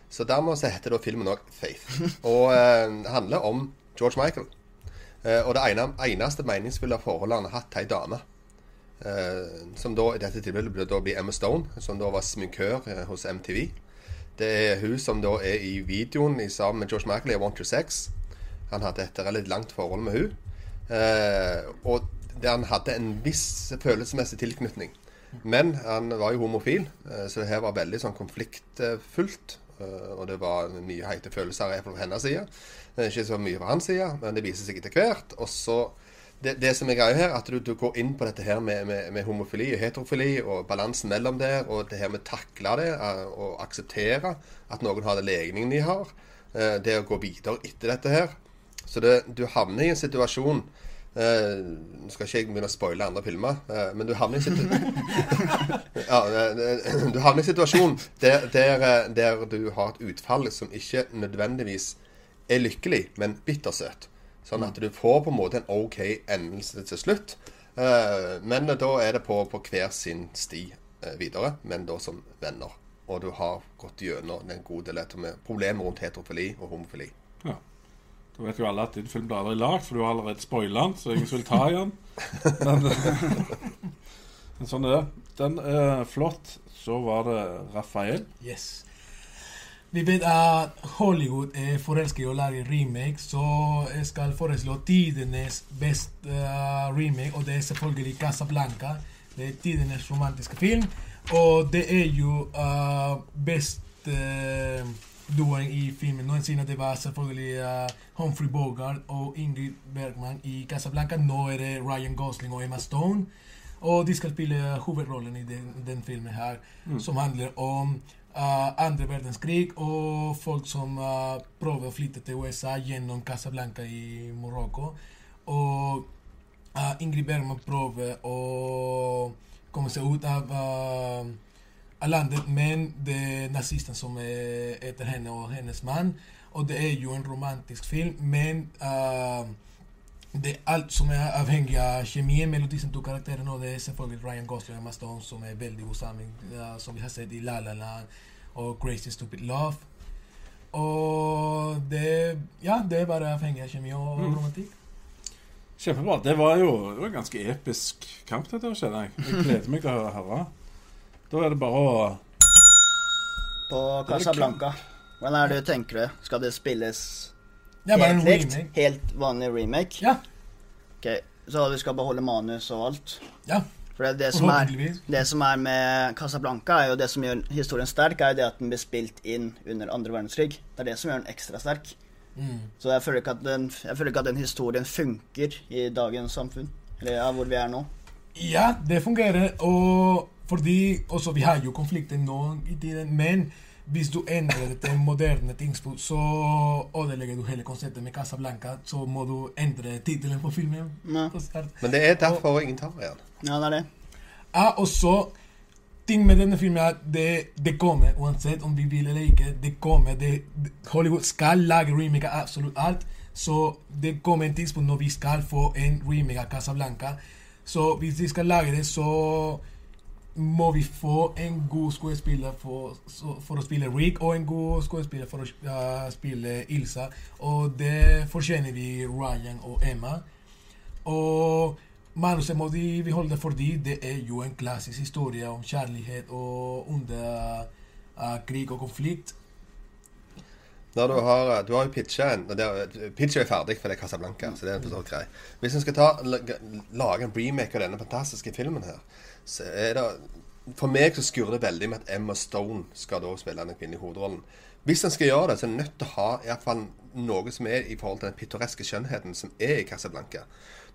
Så dermed så heter da filmen òg Faith. Og eh, handler om George Michael. Eh, og det ene, eneste meningsfulle forholdet han har hatt til ei dame. Eh, som da i dette tilfellet ble, da bli Emma Stone, som da var sminkør eh, hos MTV. Det er hun som da er i videoen i sammen med George Michael i Want Your Sex. Han hadde et relativt langt forhold med hun Og der han hadde en viss følelsesmessig tilknytning. Men han var jo homofil, så det her var veldig sånn konfliktfullt. Eh, og det var mye heite følelser på hennes side. Ikke så mye på hans side, men det viser seg etter hvert. Og så det, det som er greia her, at du, du går inn på dette her med, med, med homofili og heterofili og balansen mellom der, og det her med å takle det eh, og akseptere at noen har den legningen de har. eh, Det å gå videre etter dette her. Så det, du havner i en situasjon Nå skal ikke jeg begynne å spoile andre filmer, eh, men du havner i situ ja, eh, du havner i en situasjon der, der, eh, der du har et utfall som ikke nødvendigvis er lykkelig, men bittersøt. Sånn at du får på en måte en OK endelse til slutt. Eh, men da er det på, på hver sin sti eh, videre, men da som venner. Og du har gått gjennom en god del av problemet rundt heterofili og homofili. ja. Da vet jo alle at din film blir aldri lagd, for du har allerede spoila den, så ingen vil ta i den. Men, Men sånn er det. Den er flott. Så var det Rafael. Yes. Vi vet at Hollywood er forelsket i å lage remake, så jeg skal foreslå tidenes beste uh, remake, og det er selvfølgelig Casablanca. Det er tidenes romantiske film, og det er jo uh, best uh, duoen i filmen noensinne. Det var selvfølgelig uh, Humphrey Bogart og Ingrid Bergman i Casablanca. Nå er det Ryan Gosling og Emma Stone. Og de skal spille hovedrollen i den, den filmen her, som handler om uh, andre verdenskrig og folk som uh, prøver å flytte til USA gjennom Casablanca i Marokko. Og uh, Ingrid Bergman prøver å komme seg ut av, uh, av landet, men det er nazisten som er etter henne og hennes mann. Og det er jo en romantisk film, men uh, det er alt som er avhengig av kjemien mellom disse to karakterene. Og det er selvfølgelig Ryan Gosling og Emma Stone som er veldig god sammen, uh, som vi har sett i La La Land og Crazy Stupid Love. Og det Ja, det er bare avhengig av kjemi og Mm. romantikk. Kjempebra. Det var jo det var en ganske episk kamp, dette, kjenner jeg. Jeg gleder meg til å høre. Da er det bare å På Casablanca. Hvordan er det du tenker det? Skal det spilles en helt likt? Helt vanlig remake? Ja. Ok, Så du skal beholde manus og alt? Ja, For det, det, som er, det som er med Casablanca, er jo det som gjør historien sterk, er jo det at den ble spilt inn under andre verdenskrig. Det er det som gjør den ekstra sterk. Mm. Så jeg føler den, jeg føler ikke at den historien funker i dagens samfunn. Eller ja, hvor vi er nå. Ja, det fungerer. Og fordi også vi har jo konflikter nå i tiden, men hvis du endrer det til en moderne tingspunkt, så ødelegger du hele konseptet med Casablanca. Så må du endre tittelen på filmen. Ja. på. Men det er derfor ingen tar igjen. Ja, det er det. Ja, og så ting med denne filmen er at det, det kommer, uansett om vi vil eller ikke. Det kommer. Det, det- Hollywood skal lage remake av absolutt alt. Så det kommer en tidspunkt når vi skal få en remake av Casablanca. Så hvis de skal lage det, så må vi få en god skuespiller for, for å spille Rick, og en god skuespiller for å uh, spille Ilsa. Og det fortjener vi Ryan og Emma. Og manuset må de beholde fordi det er jo en klassisk historie om kjærlighet og under uh, krig og konflikt. Når du har, du har jo pitcha en Pitcha er ferdig, for det er Casablanca. Så det er greit. Hvis en skal ta, lage en remake av denne fantastiske filmen her, så er det For meg så skurrer det veldig med at Emma Stone skal da spille den kvinnelige hovedrollen. Hvis en skal gjøre det, så er en nødt til å ha i hvert fall noe som er i forhold til den pittoreske skjønnheten som er i Casablanca.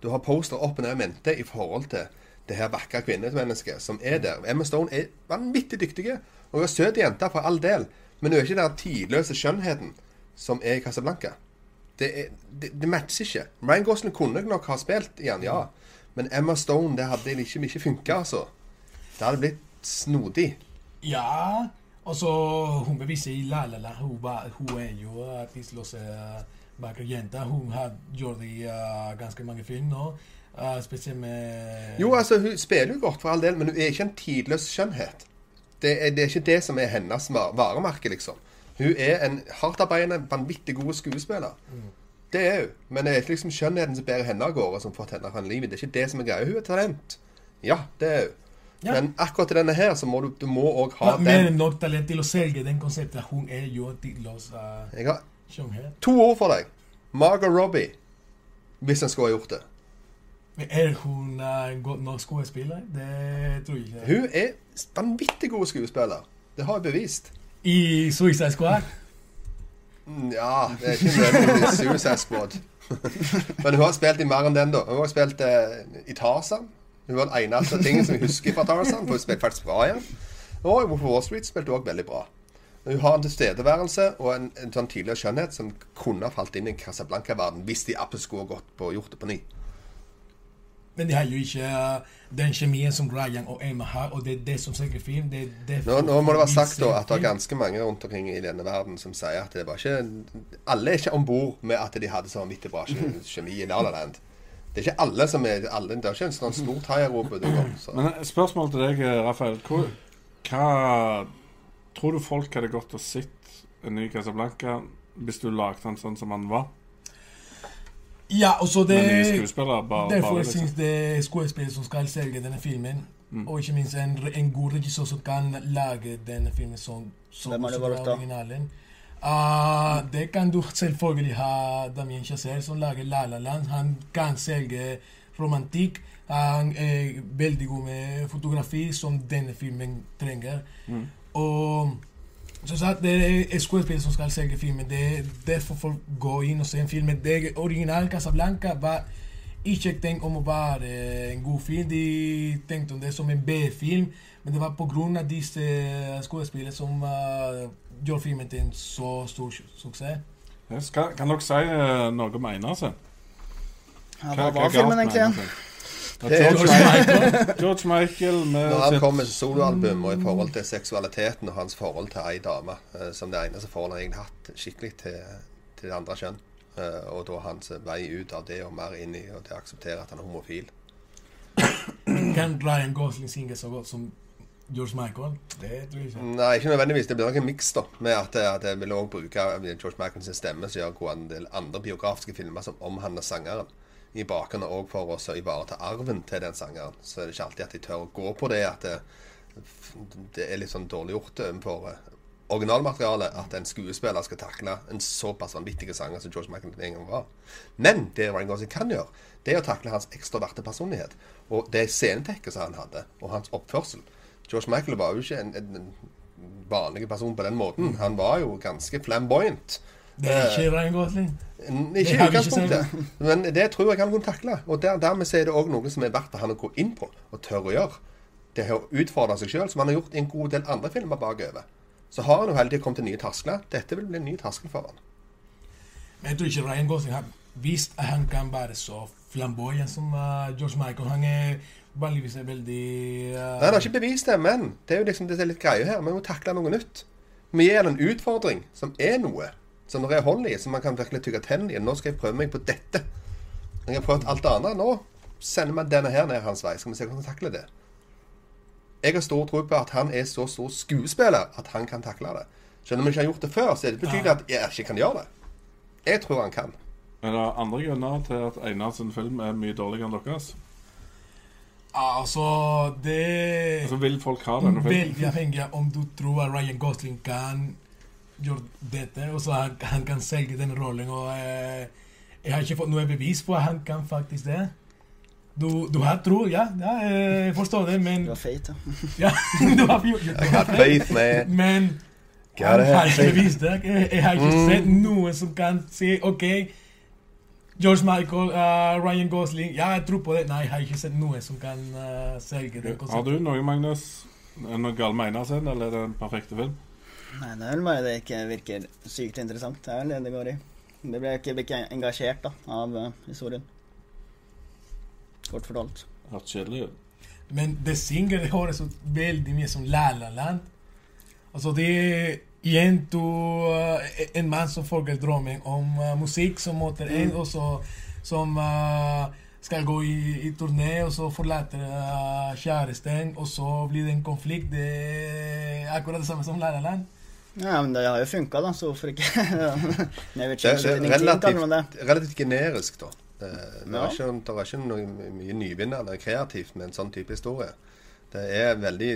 Du har poster opp og ned i mente i forhold til det her vakre kvinnemennesket som er der. Emma Stone er vanvittig dyktig. Og hun er søt jente for all del, men hun er ikke den tidløse skjønnheten som er i Casablanca. Det, er, det, det matcher ikke. Ryan Gosling kunne nok ha spilt igjen, ja. Men Emma Stone, det hadde ikke, ikke funka, altså. Det hadde blitt snodig. Ja, og så hun beviser i La La La. Hun, var, hun er jo artistløse vakker jente. Hun har gjort det i uh, ganske mange film nå. Uh, spesielt med Jo, altså, hun spiller jo godt for all del, men hun er ikke en tidløs skjønnhet. Det er, det er ikke det som er hennes varemerke, liksom. Hun er en hardtarbeidende, vanvittig god skuespiller. Det er hun. Men det er ikke liksom skjønnheten som bærer henne av gårde, som får henne fra livet. Det er ikke det som er greia. Hun er talent. Ja, det er hun. Ja. Men akkurat til denne her, så må du, du må òg ha Men mer den. enn nok talent til å selge den konseptet. Hun er jo til å uh, Jeg har to ord for deg. Margot Robbie. Hvis en skulle ha gjort det. Men er hun uh, en god nok skuespiller? Det tror jeg ikke. Hun er vanvittig god skuespiller. Det har jeg bevist. I Suicide Squad? Mm, Ja, det er ikke nødvendigvis Suicide Squad. Men hun har spilt i mer enn den, da. Hun har spilt eh, i Tarzan. Hun var den eneste tingen som jeg husker fra Tarzan. For hun spilte faktisk bra igjen. Og Wolf of Wall Street spilte òg veldig bra. Hun har en tilstedeværelse og en, en sånn tidligere skjønnhet som kunne falt inn i Casablanca-verden hvis de absolutt skulle gått på gjort det på ny. Men de har jo ikke uh, den kjemien som Ryan og Emma har, og det er det som selger film. Det det Nå, nå må det være sagt da at det er ganske mange rundt omkring i denne verden som sier at det var ikke Alle er ikke om bord med at de hadde så vanvittig bra kjemi i La La Land. Det er ikke alle som er alle, Det er ikke en sånn stor og Men eh, spørsmål til deg, eh, Rafael. Hva, hva tror du folk hadde gått og sett en ny Casablanca hvis du lagde den sånn som han var? Ja, og så det? Bare, Derfor bare jeg liksom. synes det er skuespillere som skal selge denne filmen. Og ikke minst en, en god regissør som kan lage denne filmen som, som Hvem du også valgt originalen. Ah, det kan du selvfølgelig ha Damien Chazelle som lager La La Land. Han kan selge romantikk. Han er veldig god med fotografi, som denne filmen trenger. Og som sagt, det er skuespill som skal selge filmen. Det er derfor folk går inn og ser en film. Det original Casablanca var ikke tenkt om å være en god film. De tenkte om det som en B-film, men det var av disse skuespillene som uh, gjorde filmen til en så stor su- suksess. Yes, Kan, kan dere si uh, noe om Einarsen? Ja, hva var filmen egentlig igjen? George Michael, George Michael Når han kom med soloalbum, og i forhold til seksualiteten og hans forhold til ei dame, eh, som det eneste forholdet han egentlig har hatt skikkelig til, til det andre kjønn, eh, og da hans vei ut av det og mer inn i og til å akseptere at han er homofil. Kan Ryan Gosling synge så godt som George Michael? Det tror jeg ikke. Nei, ikke nødvendigvis. Det blir nok en miks. Med at, at jeg vil også bruke George Michaels stemme, som gjør hvor en del andre biografiske filmer som omhandler sangeren. I bakgrunnen òg for å så ivareta arven til den sangeren. Så er det ikke alltid at de tør å gå på det at det, det er litt sånn dårlig gjort overfor eh, originalmaterialet at en skuespiller skal takle en såpass vanvittig sanger som George Michael en gang var. Men det Ryan Gosling kan gjøre, det er å takle hans ekstroverte personlighet. Og det scenetekket han hadde, og hans oppførsel. George Michael var jo ikke en, en vanlig person på den måten. Han var jo ganske flamboyant. Det er ikke Ryan Gosling. N- Ikke i utgangspunktet, men det tror jeg han kunne takle. Og der, dermed er det òg noe som er verdt for han å gå inn på og tørre å gjøre. Det er å utfordre seg sjøl, som han har gjort i en god del andre filmer bakover. Så har han jo hele kommet til nye terskler. Dette vil bli en ny terskel for han. Men jeg tror ikke Ryan Gosling har vist at han kan være så flamboyant som uh, George Michael. Han er vanligvis veldig uh, Nei, Han har ikke bevist det, men det er jo liksom det er litt greia her. Vi må takle noe nytt. Vi gir han en utfordring som er noe. Som det er hold i, som man kan virkelig tygge tennene i. Nå skal jeg prøve meg på dette. Jeg har prøvd alt andre. Nå sender vi denne her ned hans vei. Skal vi se hvordan han takler det. Jeg har stor tro på at han er så stor skuespiller at han kan takle det. Selv om han ikke har gjort det før, så er det betyr det at jeg ikke kan gjøre det. Jeg tror han kan. Er det andre grunner til at Einar sin film er mye dårligere enn deres? Altså, det Altså, vil folk ha denne filmen? Veldig avhengig av om du tror at Ryan Gosling kan gjøre dette, og så han, han kan selge den rollen. Og eh, jeg har ikke fått noe bevis på at han kan faktisk det. Du, du har tro, ja, ja, jeg forstår det, men Du har feit, ja. du har, du har faith, man. Men Gotta han har ikke bevis det. Jeg, har ikke sett noen som kan si OK, George Michael, uh, Ryan Gosling Ja, jeg tror på det. Nei, jeg har ikke sett noen som kan uh, selge det Har du noe, Magnus? Noe gal med Einar eller er det en perfekt film? Nei, det er vel bare det ikke virker sykt interessant. Det er vel det det går i. Det blir ikke, ikke engasjert da, av uh, historien. Kort fortalt. Hørt kjedelig ut. Men det synger det høres veldig mye som La La Land. Altså det er igjen to eh, En mann som følger drømmen om uh, musikk som måter en, og så som skal gå i, i turné, og så forlater kjæresten, og så blir det en konflikt. Det er akkurat det samme som La La Land. Ja, men det har jo funka, da, så hvorfor ikke? Det er relativt, relativt generisk, da. Det, Ja. ikke, det er ikke noe mye nyvinnende kreativt med en sånn type historie. Det er veldig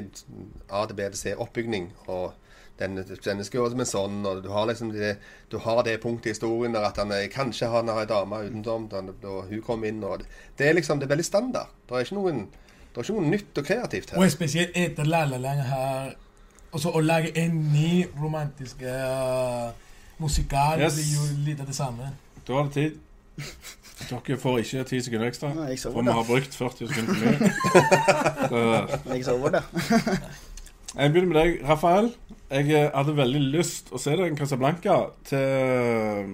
A til B til C-oppbygning. og den, denne skal som en sånn, og du har liksom det, du har det punktet i historien der at han er, kanskje han har ei dame utenom, da, da hun kom inn, og det, det er liksom, det er veldig standard. Det er ikke noen, det er ikke noe nytt og kreativt her. Og spesielt etter La La Har å lage en ny romantisk uh, musikal Yes. blir jo litt av det samme. Da var det tid. Dere får ikke 10 sekunder ekstra, Nei, jeg for vi har brukt 40 sekunder for mye. Jeg sover, det. Jeg begynner med deg, Rafael. Jeg eh, hadde veldig lyst å se deg i Casablanca til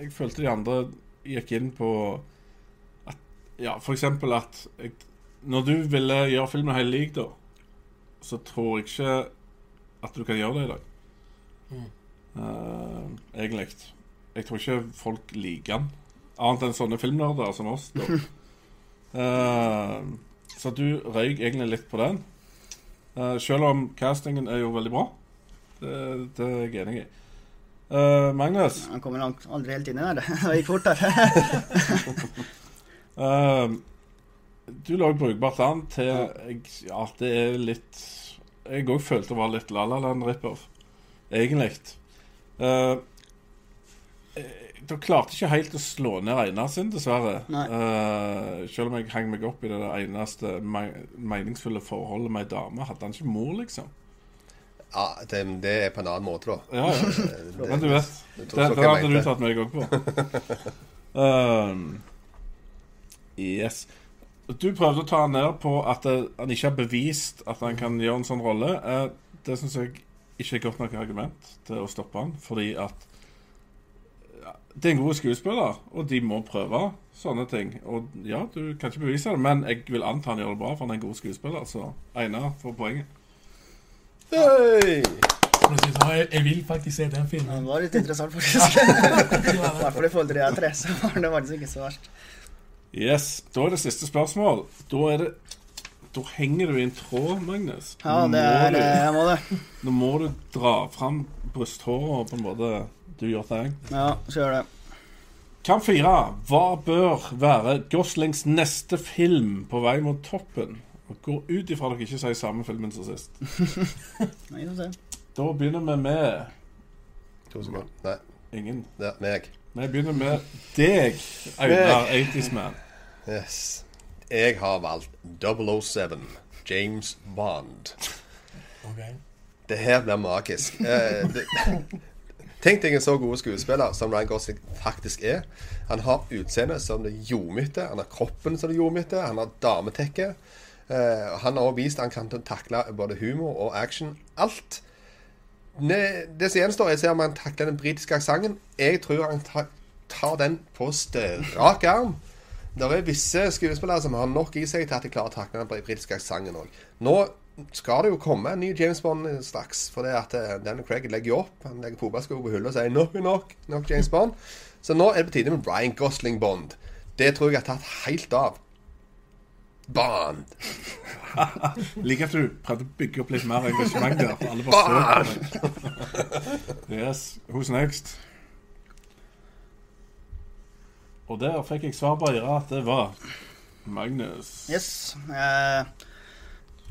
Jeg følte de andre gikk inn på at Ja, for eksempel at jeg, Når du ville gjøre filmen helt lik, da, så tror jeg ikke at du kan gjøre det i dag. Eh, egentlig. Jeg tror ikke folk liker den. Annet enn sånne filmnerder som oss. Da. Eh, så du røyk egentlig litt på den. Uh, selv om castingen er jo veldig bra. Det, det er jeg enig i. Uh, Magnus, Han kommer langt, aldri helt inn i det. Det gikk fortere. eh, Du lå brukbart an til Ja, det er litt Jeg òg følte var litt La La Land rip-off, egentlig. Uh, dere klarte ikke helt å slå ned Einar sin, dessverre. Eh, selv om jeg hang meg opp i det eneste me meningsfulle forholdet med ei dame. Hadde han ikke mor, liksom? Ja, det, det er på en annen måte, da. Ja, ja. Det- Men du vet, det, det hadde du tatt meg òg på. Uh, yes. Du prøvde å ta han ned på at eh, han ikke har bevist at han kan gjøre en sånn rolle. Eh, det syns jeg ikke er godt nok argument til å stoppe han, fordi at det er en god skuespiller, og de må prøve sånne ting. Og ja, du kan ikke bevise det, men jeg vil anta han gjør det bra, for han er en god skuespiller. Så Einar får poenget. Hey! Sånn, jeg, jeg vil faktisk se den filmen. Den var litt interessant, faktisk. I hvert fall i forhold til de her tre, så var den faktisk ikke så verst. Yes, Da er det siste spørsmål. Da er det Da henger du i en tråd, Magnus. Ja, det er du- eh, Jeg må det. Nå må du dra fram brysthåret og på en måte do your thing. Ja, så gjør det. Kamp fire. Hva bør være Goslings neste film på vei mot toppen? Og Gå ut ifra dere ikke sier samme filmen som sist. Nei, får se. Da begynner vi med To sekunder. Nei, ingen. det er meg. Vi begynner med deg, Einar 80's Man. Yes. Jeg har valgt 007. James Bond. Okay. Det her blir magisk. Eh, det, tenk deg en så god skuespiller som Ryan Gosling faktisk er. Han har utseendet som det ljomete, han har kroppen som det ljomete, han har dametekke. Eh, han har også vist han kan takle både humor og action. Alt. Ne, det som gjenstår, er å se om han takler den britiske aksenten. Jeg tror han tar, tar den på strak arm. Det er visse skuespillere som har nok i seg til at de klarer å takle den britiske aksenten òg. Nå skal det jo komme en ny James Bond straks. For det at Dan Daniel Craig legger jo opp. Han legger fotballsko på hullet og sier nok er nok. Nok James Bond. Så nå er det på tide med Ryan Gosling Bond. Det tror jeg har tatt helt av. Bond. Liker at du prøvde å bygge opp litt mer engasjement der. For alle strøk. Yes, who's next? Og der fikk jeg svar på Ira at det var Magnus. Yes. Eh,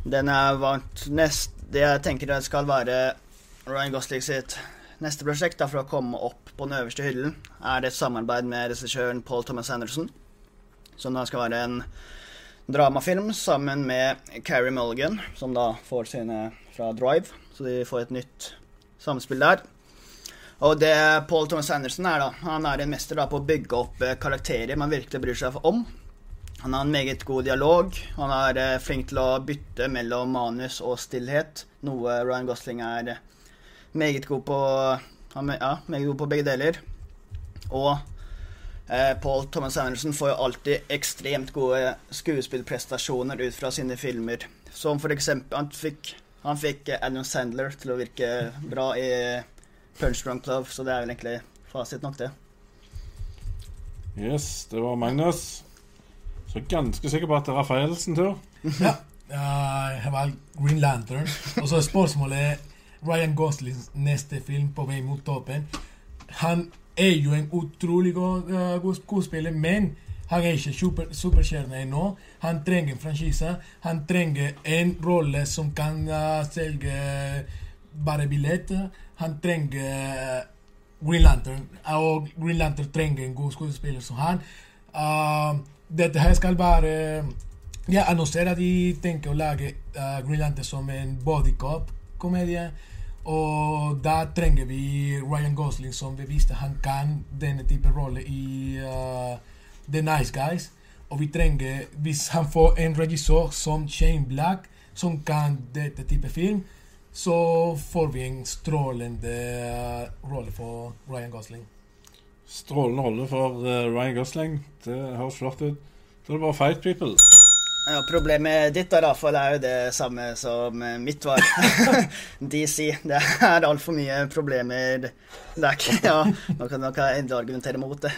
den er vant nest, Det jeg tenker det skal være Ryan Gosling sitt neste prosjekt da, for å komme opp på den øverste hyllen, er det et samarbeid med regissøren Paul Thomas Anderson. Som da skal være en dramafilm sammen med Carrie Mulligan, som da får sine fra Drive. Så de får et nytt samspill der. Og det Paul Thomas Anderson er, da, han er en mester da på å bygge opp eh, karakterer man virkelig bryr seg om. Han har en meget god dialog. Han er eh, flink til å bytte mellom manus og stillhet, noe Ryan Gosling er eh, meget god på. Ja, meget god på begge deler. Og eh, Paul Thomas Anderson får jo alltid ekstremt gode skuespillprestasjoner ut fra sine filmer. Som for eksempel Han fikk, han fikk Adam Sandler til å virke bra i Punch Drunk Love, så det er vel egentlig fasit nok, det. Yes, det var Magnus. Så ganske sikker på at det er Rafaelsen tur. Ja, jeg har valgt Green Lantern. Og så er spørsmålet Ryan Goslings neste film på vei mot toppen. Han er jo en utrolig god, eh, god skuespiller, men han er ikke super, superstjerne ennå. Han trenger en franchise. Han trenger en rolle som kan eh, selge bare billetter. Han trenger eh, Green Lantern, og Green Lantern trenger en god skuespiller som han. Uh, dette her skal være Jeg annonserer at de tenker å lage uh, Green Lantern som en bodycop-komedie. Og da trenger vi Ryan Gosling, som beviste han kan denne type rolle i uh, The Nice Guys. Og vi trenger, hvis han får en regissør som Shane Black, som kan dette type film, så får vi en strålende uh, rolle for Ryan Gosling. Strålende rolle for eh, Ryan Gosling. Det høres flott ut. Da er det bare Fight People. Ja, Problemet ditt da, Rafael, er jo det samme som eh, mitt var. DC. Det er altfor mye problemer. Det er ikke Ja, nå kan, jeg endelig argumentere mot det.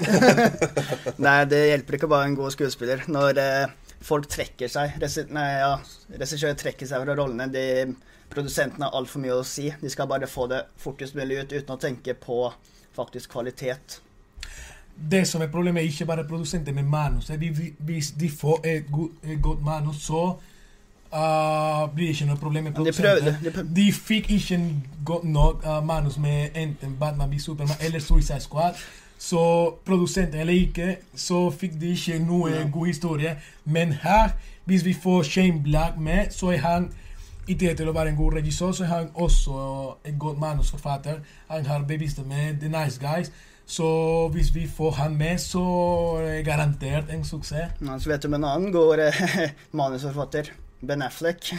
Nei, det hjelper ikke å være en god skuespiller. Når eh, folk trekker seg Nei, ja, Regissører trekker seg fra rollene. De, produsentene har altfor mye å si. De skal bare få det fortest mulig ut uten å tenke på faktisk kvalitet. det som er problemet, er ikke bare produsenter, men manus. Vi- vi- Hvis de får et, godt manus, så uh, blir det ikke noe problem med produsenter. de prøvde. De fikk ikke godt nok ah, manus med enten Batman v Superman eller Suicide Squad. Så produsenter eller ikke, så fikk de ikke noe god historie. Men her, hvis vi får Shane Black med, så er han i tillegg til å være en god regissør, så har han også en god manusforfatter. Han har bevist det med The Nice Guys. Så hvis vi får han med, så er det garantert en suksess. Ja, så vet du om en annen god manusforfatter. Ben Affleck.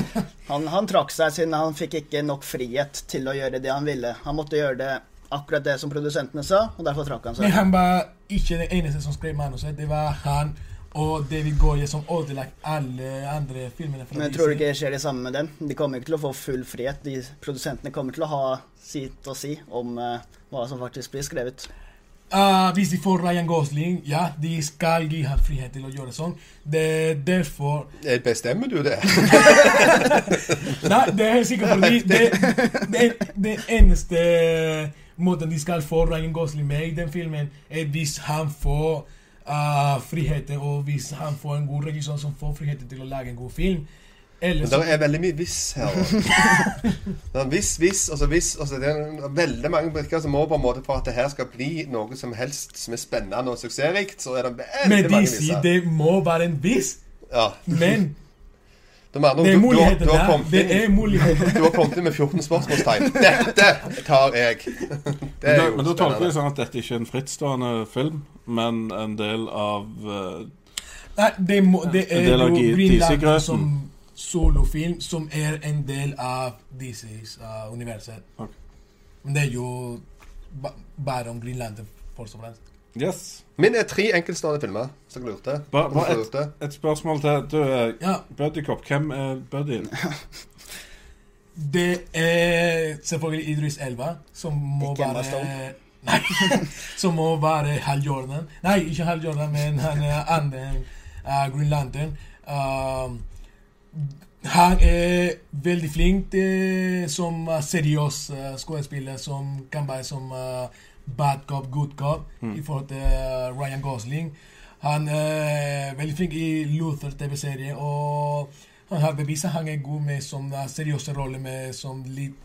Han, han trakk seg siden han fikk ikke nok frihet til å gjøre det han ville. Han måtte gjøre det akkurat det som produsentene sa, og derfor trakk han seg. Men han var ikke den eneste som skrev manuset. Det var han og David Goye som ødela alle andre filmene. Men jeg tror ikke det skjer det samme med dem. De kommer ikke til å få full frihet. De Produsentene kommer til å ha sitt å si om uh, hva som faktisk blir skrevet. Uh, hvis de får Ryan Gosling, ja, de skal gi ham frihet til å gjøre sånn. Det er derfor Eh, Bestemmer du det? Nei, det er sikkert fordi det, det, det eneste måten de skal få Ryan Gosling med i den filmen, er hvis han får ah, friheten, og hvis han får en god regissør som får friheten til å lage en god film. Eller Men så det er veldig mye hvis her. Det er hvis, hvis, og så hvis. altså det er veldig mange brikker som må på en måte for at det her skal bli noe som helst som er spennende og suksessrikt, så er det veldig Men de mange sier visser. det må være en hvis, Ja. men Det er, det er muligheter der. Det er muligheter. du har kommet inn med 14 spørsmålstegn. Dette tar jeg. Det er Men da, men da tolker jeg sånn at dette ikke er en frittstående film, men en del av eh, Nei, det, må, det er jo Green Lantern som solofilm, som er en del av DCs uh, universet. Okay. Men det er jo ba bare om Green Lantern, først og fremst. Yes. Min er tre enkeltstående filmer, Så jeg lurte. Ba, ba et, lurte. et, spørsmål til. Du Ja, Buddycop. Hvem er Buddyen? det er selvfølgelig Idris Elva, som må Ikke Stone. Nei, som må være Hal Jordan. Nei, ikke Hal Jordan, men han andre uh, Green Lantern. Uh, han er veldig flink uh, som uh, seriøs skuespiller som kan være som bad cop, good cop i forhold til Ryan Gosling. Han er veldig flink i Luther TV-serie, og han har bevist at han er god med som uh, seriøse roller med som litt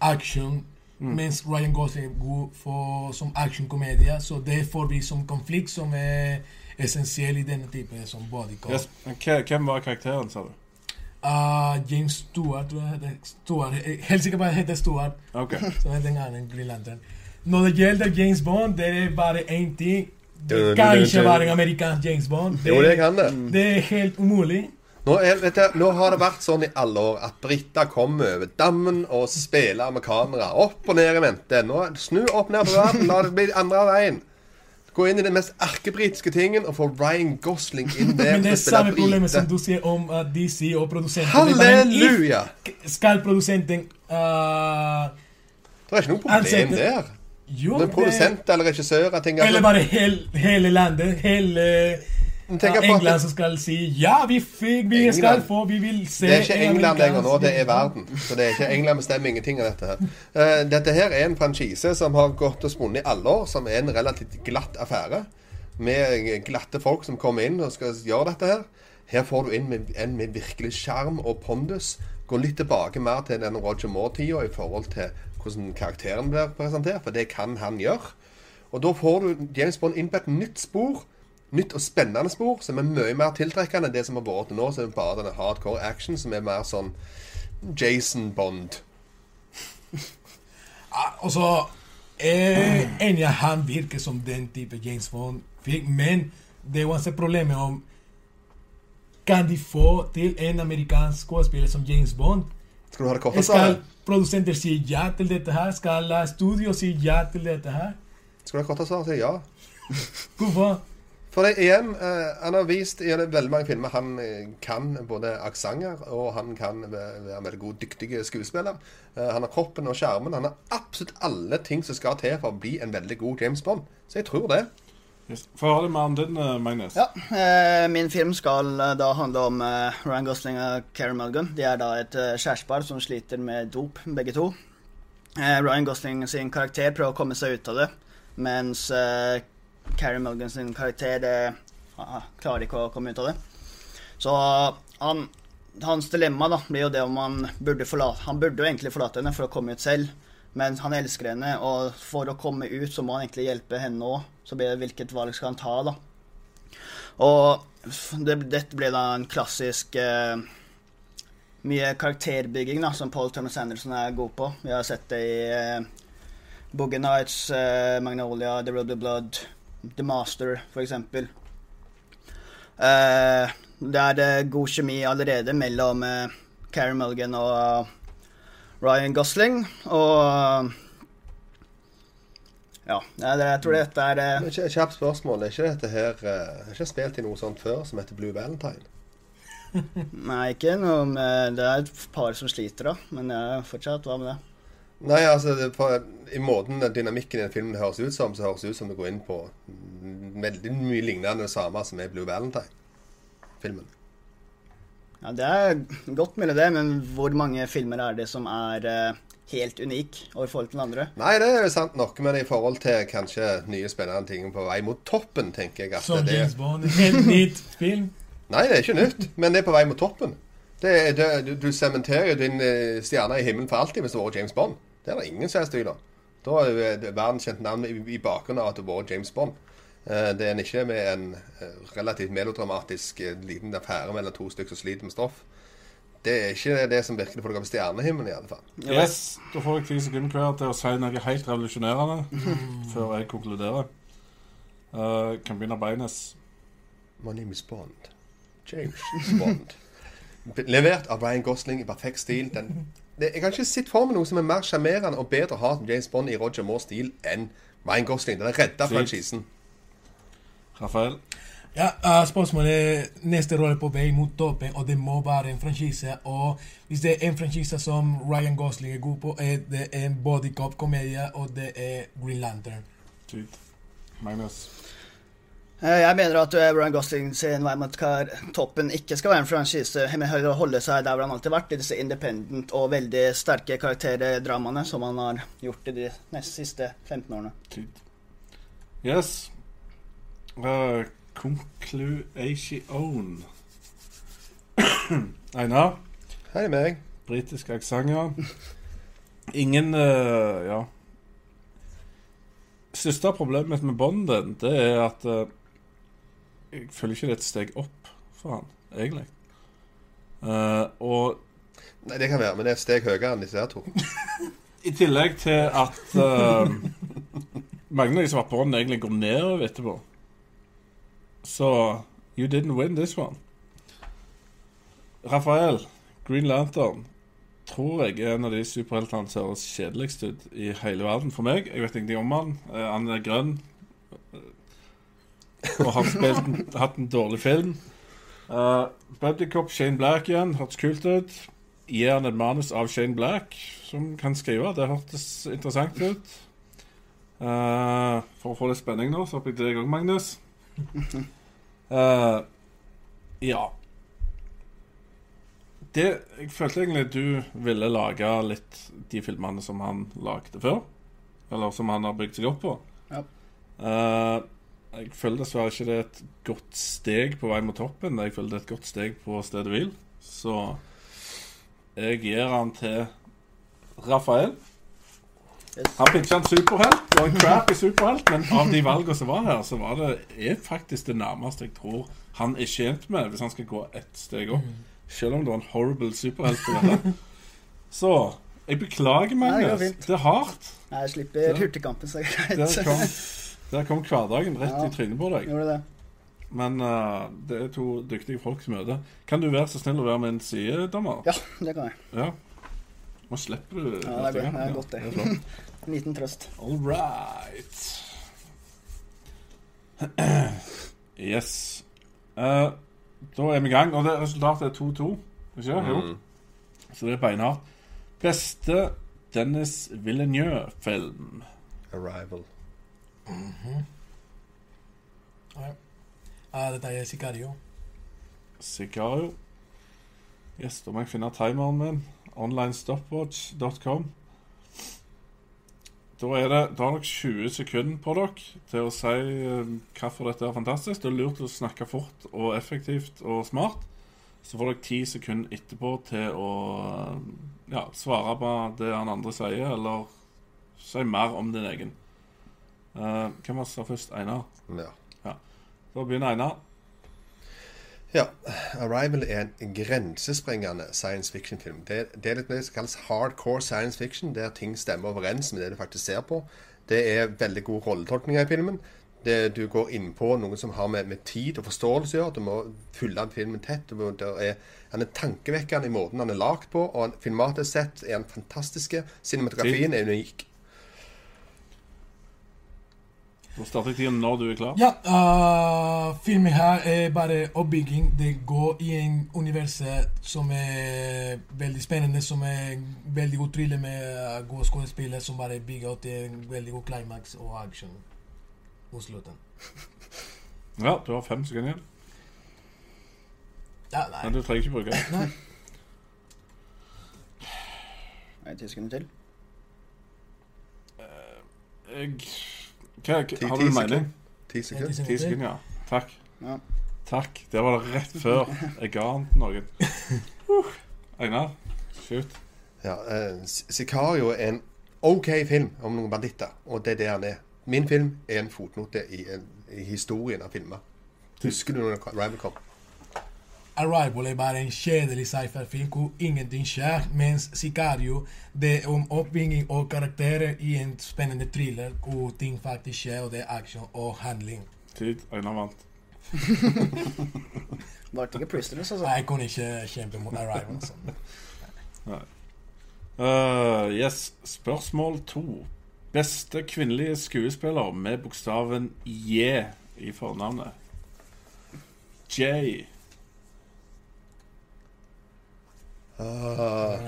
action. Mens Ryan Gosling er god for, som actionkomedie. Så det får vi som konflikt som er essensiell i denne type som body. Yes. Hvem var karakteren, sa du? Uh, James Stewart, tror jeg heter. Stewart. Er Helt sikker på at han heter Stewart. Okay. Som er den andre Green Lantern. Når det gjelder James Bond, det er bare én ting. Det kan ikke være en amerikansk James Bond. Jo, det kan det. det er helt umulig. Nå, er, du, nå har det vært sånn i alle år at briter kommer over dammen og spiller med kamera opp og ned i mente. Nå, snu opp ned på verden, la det bli andre veien. Gå inn i den mest erkebritiske tingen og få Ryan Gosling inn der Men det er samme problemet som du sier om uh, DC og produsenten. Er. Halleluja! Skal produsenten uh, Det er ikke noe problem Ansette- der. Jo, en produsent eller regissør Eller bare hel, hele landet, hele At England som skal si ja, vi fikk, vi skal få, vi vil se Det er ikke England lenger nå, det er verden. Så det er ikke England bestemmer ingenting av dette her. Uh, dette her er en franchise som har gått og spunnet i alle år, som er en relativt glatt affære. Med glatte folk som kommer inn og skal gjøre dette her. Her får du inn med, en med virkelig sjarm og pondus. Går litt tilbake mer til den Roger Moore-tida i forhold til hvordan karakteren blir presentert, for det kan han gjøre. Og da får du James Bond inn på et nytt spor. Nytt og spennende spor som er mye mer tiltrekkende enn det som har vært til nå. Så er det bare denne hardcore action som er mer sånn Jason Bond. altså Og så er enig at han virker som den type James Bond men det er uansett problemet om Kan de få til en amerikansk skuespiller som James Bond? Skal du ha det kortet, Skal produsenter si ja til dette her? Skal studio si ja til dette her? Skal du ha kortet svaret? Si ja. Hvorfor? For det igjen, eh, han har vist i veldig mange filmer han eh, kan både aksenter, og han kan være en veldig god, dyktig skuespiller. Eh, han har kroppen og skjermen. Han har absolutt alle ting som skal til for å bli en veldig god James Bond. Så jeg tror det. Få høre det med din, Magnus. Ja, eh, min film skal eh, da handle om eh, Ryan Gosling og Keri Mulgan. De er da et eh, kjærestepar som sliter med dop, begge to. Eh, Ryan Gosling sin karakter prøver å komme seg ut av det, mens eh, Carrie Mulgans karakter det, klarer ikke å komme ut av det. Så han, hans dilemma da, blir jo det om han burde forlate Han burde jo egentlig forlate henne for å komme ut selv, men han elsker henne, og for å komme ut så må han egentlig hjelpe henne òg. Så blir det hvilket valg skal han ta, da. Og det, dette blir da en klassisk eh, mye karakterbygging da, som Paul Thomas Anderson er god på. Vi har sett det i eh, Boogie Nights, eh, Magnolia, The Ruby Blood, The Master, eksempel. Eh, det er det god kjemi allerede mellom eh, Carrie Mulligan og eh, Ryan Gosling, og ja, jeg, tror dette er eh, Kjapt spørsmål. Er ikke dette her eh, Er ikke spilt i noe sånt før som heter Blue Valentine? Nei, ikke noe med Det er et par som sliter, da, men jeg fortsatt, hva med det? Nei, altså det, på, I måten dynamikken i den filmen høres ut som, så høres det ut som det går inn på veldig mye lignende det samme som er Blue Valentine-filmen. Ja, Det er godt mulig, det, men hvor mange filmer er det som er eh, helt unik og i forhold til den andre? Nei, det er jo sant nok, men i forhold til kanskje nye spennende ting på vei mot toppen, tenker jeg at Som det James Bond. Helt nytt film. Nei, det er ikke nytt, men det er på vei mot toppen. Det er, det, du- du sementerer jo din eh, stjerne i himmelen for alltid hvis det har vært James Bond. Det er det ingen som helst tvil om. Da er jo verdenskjent navn i, i bakgrunnen av at det har vært James Bond. Eh, Det er en ikke med en eh, relativt melodramatisk eh, liten affære mellom to stykker som sliter med stoff. Det er ikke det som virkelig får deg opp i stjernehimmelen, i alle fall. Yes, Da får jeg ti sekunder hver til å si noe helt revolusjonerende før jeg konkluderer. Uh, kan begynne beines. My name is Bond. James Bond. Levert av Ryan Gosling i perfekt stil. Den, det, jeg kan ikke sitte for meg noe som er mer sjarmerende og bedre å ha som James Bond i Roger Moores stil enn Ryan Gosling. Den redda franchisen. Rafael. Ja, uh, spørsmålet neste rolle på vei mot toppen, og det må være en franchise. Og hvis det er en franchise som Ryan Gosling er god på, er det en bodycop-komedie, og det er Green Lantern. Tyd. Magnus. Eh, Jeg mener at Brian Ryan Gosling sin vei mot toppen ikke skal være en franchise, men holde seg der hvor han alltid har vært, i disse independent og veldig sterke karakterdramaene som han har gjort i de nest siste 15 årene. Tyd. Yes. Uh, concluation. Einar. Hei, meg. Britisk aksent, ja. Ingen uh, Ja. Siste problemet mitt med Bonden, det er at eh, jeg føler ikke det er et steg opp for han, egentlig. Uh, og Nei, Det kan være, men det er et steg høyere enn disse her to. i tillegg til at uh, mange av de som har på den, egentlig går nedover etterpå. Så you didn't win this one. Rafael, Green Lantern, tror jeg er en av de superheltene som høres kjedeligst ut i hele verden for meg. Jeg vet ingenting om han. Eh, Han er grønn og har en, hatt en dårlig film. Uh, Buddy Cop Shane Black igjen, hørtes kult ut. Gir han et manus av Shane Black, som kan skrive. Det hørtes interessant ut. Uh, for å få litt spenning nå, så hopper jeg deg òg, Magnus. Uh, ja. Det, jeg følte egentlig at du ville lage litt de filmene som han lagde før. Eller som han har bygd seg opp på. Ja. Eh, jeg føler dessverre ikke det er et godt steg på vei mot toppen. Jeg føler det er et godt steg på stedet hvil. Så jeg gir han til Rafael. Han pitcha en superhelt og en crappy superhelt, men av de valgene som var her, så var det er faktisk det nærmeste jeg tror han er tjent med hvis han skal gå ett steg opp. Selv om det var en horrible superhelt. på dette. Så jeg beklager, Nei, det Magnus. Det er hardt. Jeg slipper hurtigkampen, så det er greit. Der kom hverdagen rett Ja. i trynet på deg. Gjorde det. Men uh, det er to dyktige folk som møter. Kan du være så snill å være min sidedommer? Ja, det kan jeg. Ja. Nå slipper du Ja, det er. Det er godt, det. Ja. En liten trøst. All right. Yes. Uh, da er vi i gang, og det resultatet er 2-2. Ikke? Jo. Mm. Så det er beinhardt. Beste Dennis Villeneuve-film. Arrival. Ah, dette er Sicario. Sicario. Yes, da må jeg finne timeren min. Onlinestopwatch.com. Da er det, da har dere 20 sekunder på dere til å si eh, hvorfor dette er fantastisk. Det er lurt å snakke fort og effektivt og smart. Så får dere 10 sekunder etterpå til å eh, ja, svare på det han andre sier, eller si mer om din egen. Eh, hvem var det sa først? Einar? Ja. Da begynner Einar. Ja. 'Arrival' er en grensesprengende science fiction-film. Det, det er litt det som kalles hardcore science fiction, der ting stemmer overens med det du faktisk ser på. Det er veldig god rolletolkninger i filmen. Det, du går inn på noe som har med, med tid og forståelse å gjøre. Du må fylle filmen tett. Må, er, han er tankevekkende i måten han er lagd på. Og han, filmatisk sett er han fantastiske. Cinematografien er unik. Da starter tiden når du er klar. Ja, uh, filmen her er bare oppbygging. Det går i en univers som er veldig spennende, som er veldig god thriller med uh, gode skuespillere som bare bygger opp til en veldig god climax og action mot slutten. Ja, du har fem sekunder igjen. Ja, nei. Men du trenger ikke bruke det. nei. Er det ti sekunder til? Jeg hva, hva, Har du en mening? Ti sekunder. Ti sekunder, ja. Takk. Ja. Takk. Det var det rett før jeg ga han til noen. Uh, Einar, shoot. Ja, eh, Sicario er en OK film om noen banditter, og det er det han er. Min film er en fotnote i, en, i historien av filmer. Husker du når Arrival kom? Arrival er bare en kjedelig sci-fi-film hvor ingenting skjer, mens Sicario det er om oppbygging og karakterer i en spennende thriller hvor ting faktisk skjer, og det er action og handling. Tid. Einar vant. Var det ikke Prisoners, altså? Jeg kunne ikke kjempe mot Arrival. Altså. Uh, yes. Spørsmål to. Beste kvinnelige skuespiller med bokstaven J i fornavnet. J. Ah,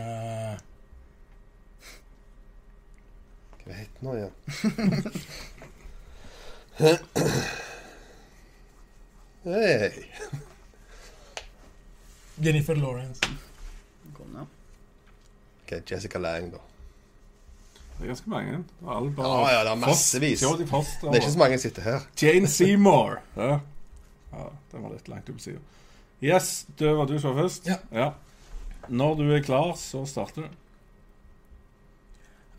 Uh, hva heter den nå igjen? Hei. Jennifer Lawrence. Kom, ja. Ok, Jessica Lang, da. Det er ganske mange. Alle bare Ja, ja, det er massevis. Foster. Det er ikke så mange som sitter her. Jane Seymour. Ja. ja, den var litt langt opp på sida. Yes, det var du som var først. Ja. Når du er klar, så starter du.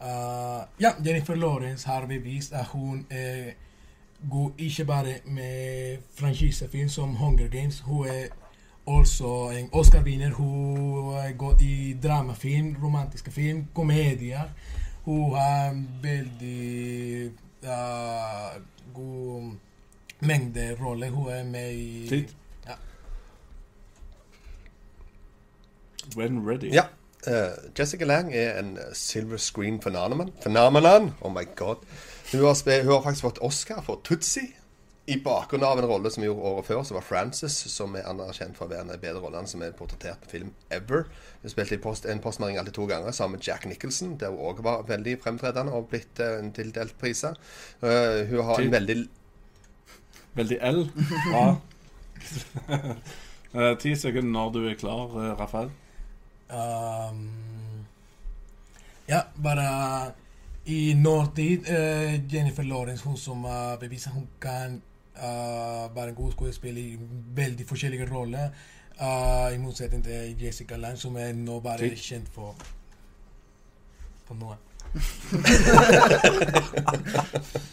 Uh, ja, Jennifer Lawrence har bevist at hun er god ikke bare med franchisefilm som Hunger Games. Hun er også en Oscar-vinner. Hun er god i dramafilm, romantiske film, komedier. Hun har en veldig uh, god mengde roller. Hun er med i Tid. Ja. When ready. Ja. Uh, Jessica Lang er en eh, silver screen phenomenon. Phenomenon. Oh my god. Hun har, hun har faktisk fått Oscar for Tutsi I bakgrunnen av en rolle som vi gjorde året før, som var Frances, som er anerkjent for å være en av de bedre rollene som er portrettert på film ever. Hun spilte i post, En postmelding alltid to ganger sammen med Jack Nicholson, der hun òg var veldig fremtredende og blitt en tildelt priser. Uh, hun har Ty en veldig Veldig L. Eh, Ti sekunder når du er klar, Rafael. Um, ja, bare i nåtid uh, Jennifer Lawrence, hun som uh, beviser hun kan uh, være en god skuespiller i veldig forskjellige roller. Uh, I motsetning til Jessica Lange, som er nå bare Tid. kjent for for noe.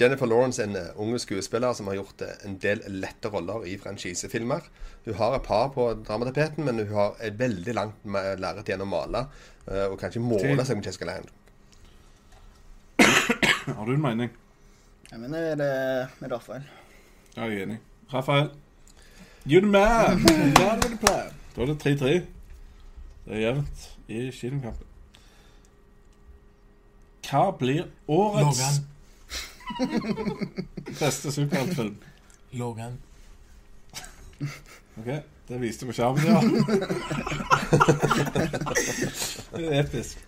Jennifer Lawrence er en uh, unge skuespiller som har gjort uh, en del lette roller i franchisefilmer. Hun har et par på dramatapeten, men hun har et veldig langt med lerret igjen å male. uh, og kan ikke måle seg med Jessica Land. Har du en mening? Jeg mener det med Rafael. Ja, jeg er enig. Rafael. You're the man! Man with a plan. Da er det 3-3. Det er jevnt i kinokampen. Hva blir årets Logan. beste superheltfilm? Logan. Ok, det viste på skjermen, ja. det er episk.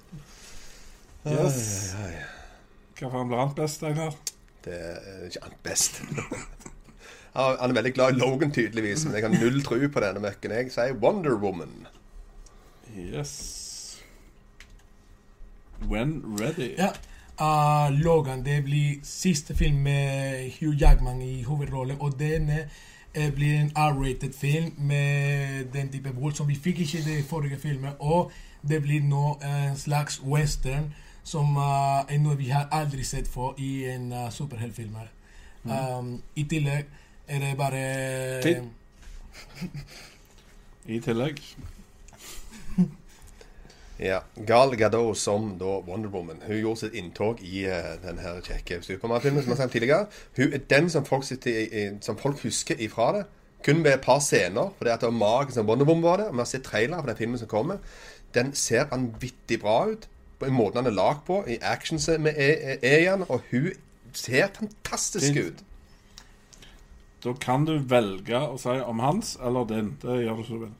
Yes. Hva faen blir annet best, Einar? Det er ikke annet best. han er veldig glad i Logan, tydeligvis, men jeg har null tro på denne møkken. Jeg sier Wonder Woman. Yes. When ready. Ja. Uh, Logan det blir siste film med Hugh Jackman i hovedrollen, og denne eh, blir en R-rated film med den type vold som vi fikk ikke i de forrige filmene. Og det blir nå en slags western som uh, er noe vi har aldri sett for i en uh, superheltfilm. Um, I tillegg er det bare Tid. I tillegg Ja. Gal Gadot som da Wonder Woman. Hun gjorde sitt inntog i uh, den her kjekke Supermann-filmen som jeg sa tidligere. Hun er den som folk, sitter i, i, som folk husker ifra det. Kun med et par scener, for det at det var magen som Wonder Woman var det. Og vi har sett trailer for den filmen som kommer. Den ser vanvittig bra ut. På en måte den er lagd på, i action med E-en. Og hun ser fantastisk ut. Da kan du velge å si om hans eller din. Det gjør du så vel.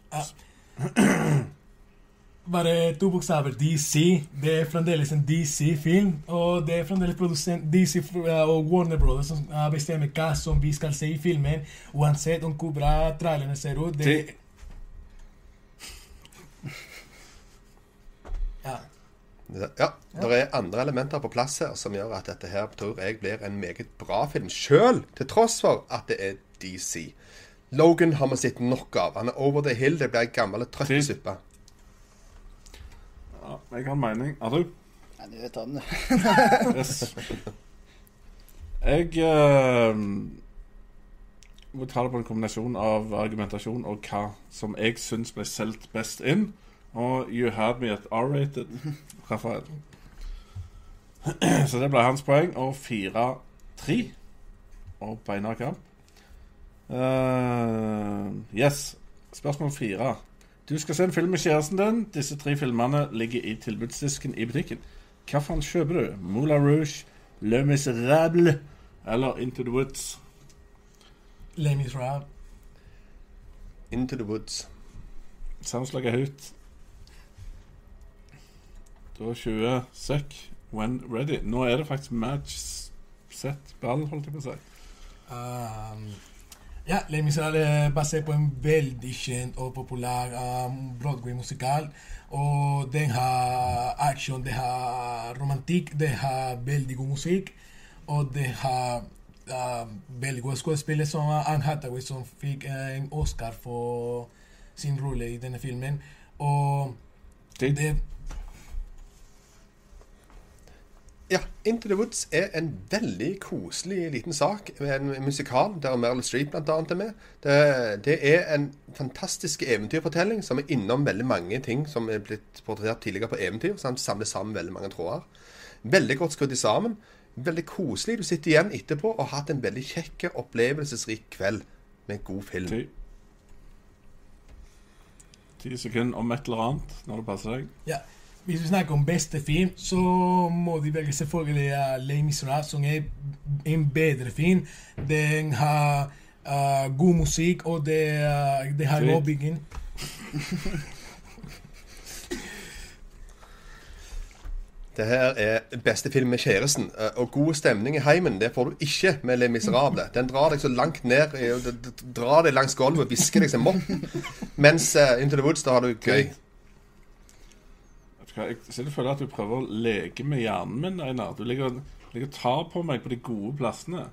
Bare to bokstaver. DC. Det er fremdeles en DC-film. Og det er fremdeles produsent DC uh, og Warner Brothers som uh, bestemmer hva som vi skal se i filmen. Uansett om hvor bra trailerne ser ut. Det, ja. Ja, det er andre elementer på plass her som gjør at dette her tror jeg blir en meget bra film. Sjøl til tross for at det er DC. Logan har vi sett nok av. Han er over the hill. Det blir ei gammel trøttsuppe. Ja, jeg har en mening. Har du? Nei, du tar den, du. Yes. Jeg uh, må ta det på en kombinasjon av argumentasjon og hva som jeg syns ble solgt best inn. Og you had me at R-rated, Rafael. Så det ble hans poeng. Og 4-3. Og beinhard kamp. Uh, yes. Spørsmål fire. Du skal se en film med kjæresten din. Disse tre filmene ligger i tilbudsdisken i butikken. Hva faen kjøper du? Moulin Rouge, Le Miserable eller Into the Woods? Le Miserable. Into the woods. Sounds like a hoot. Da 20 sek. When ready. Nå er det faktisk match set ball, holdt jeg på å si. Um, ja, Les Miserables er basert på en veldig kjent og populær um, Broadway-musikal. Og den har action, det har romantikk, det har veldig god musikk. Og det har um, veldig gode skuespillere som Anne Hathaway, som fikk uh, en Oscar for sin rolle i denne filmen. Og det Ja, Into the Woods er en veldig koselig liten sak. En musikal der Meryl Streep annet er med. Det, det er en fantastisk eventyrfortelling som er innom veldig mange ting som er blitt portrettert tidligere på eventyr. Så han samler sammen veldig mange tråder. Veldig godt skrudd sammen. Veldig koselig. Du sitter igjen etterpå og har hatt en veldig kjekk, opplevelsesrik kveld med god film. Ti. Ti sekunder om et eller annet, når det passer deg. Ja, hvis vi snakker om beste film, så må de velge selvfølgelig uh, Les Miserables, som er en bedre film. Den har uh, god musikk, og det, uh, det har mobbingen. Det her er beste film med kjæresten. eh, Og god stemning i heimen, det får du ikke med Le Miserable. Den drar deg så langt ned, det drar deg langs gulvet og hvisker deg som mopp. Mens uh, Into the Woods, da har du gøy. Hva, Jeg så føler at du prøver å leke med hjernen min, Einar. Du ligger, ligger og tar på meg på de gode plassene.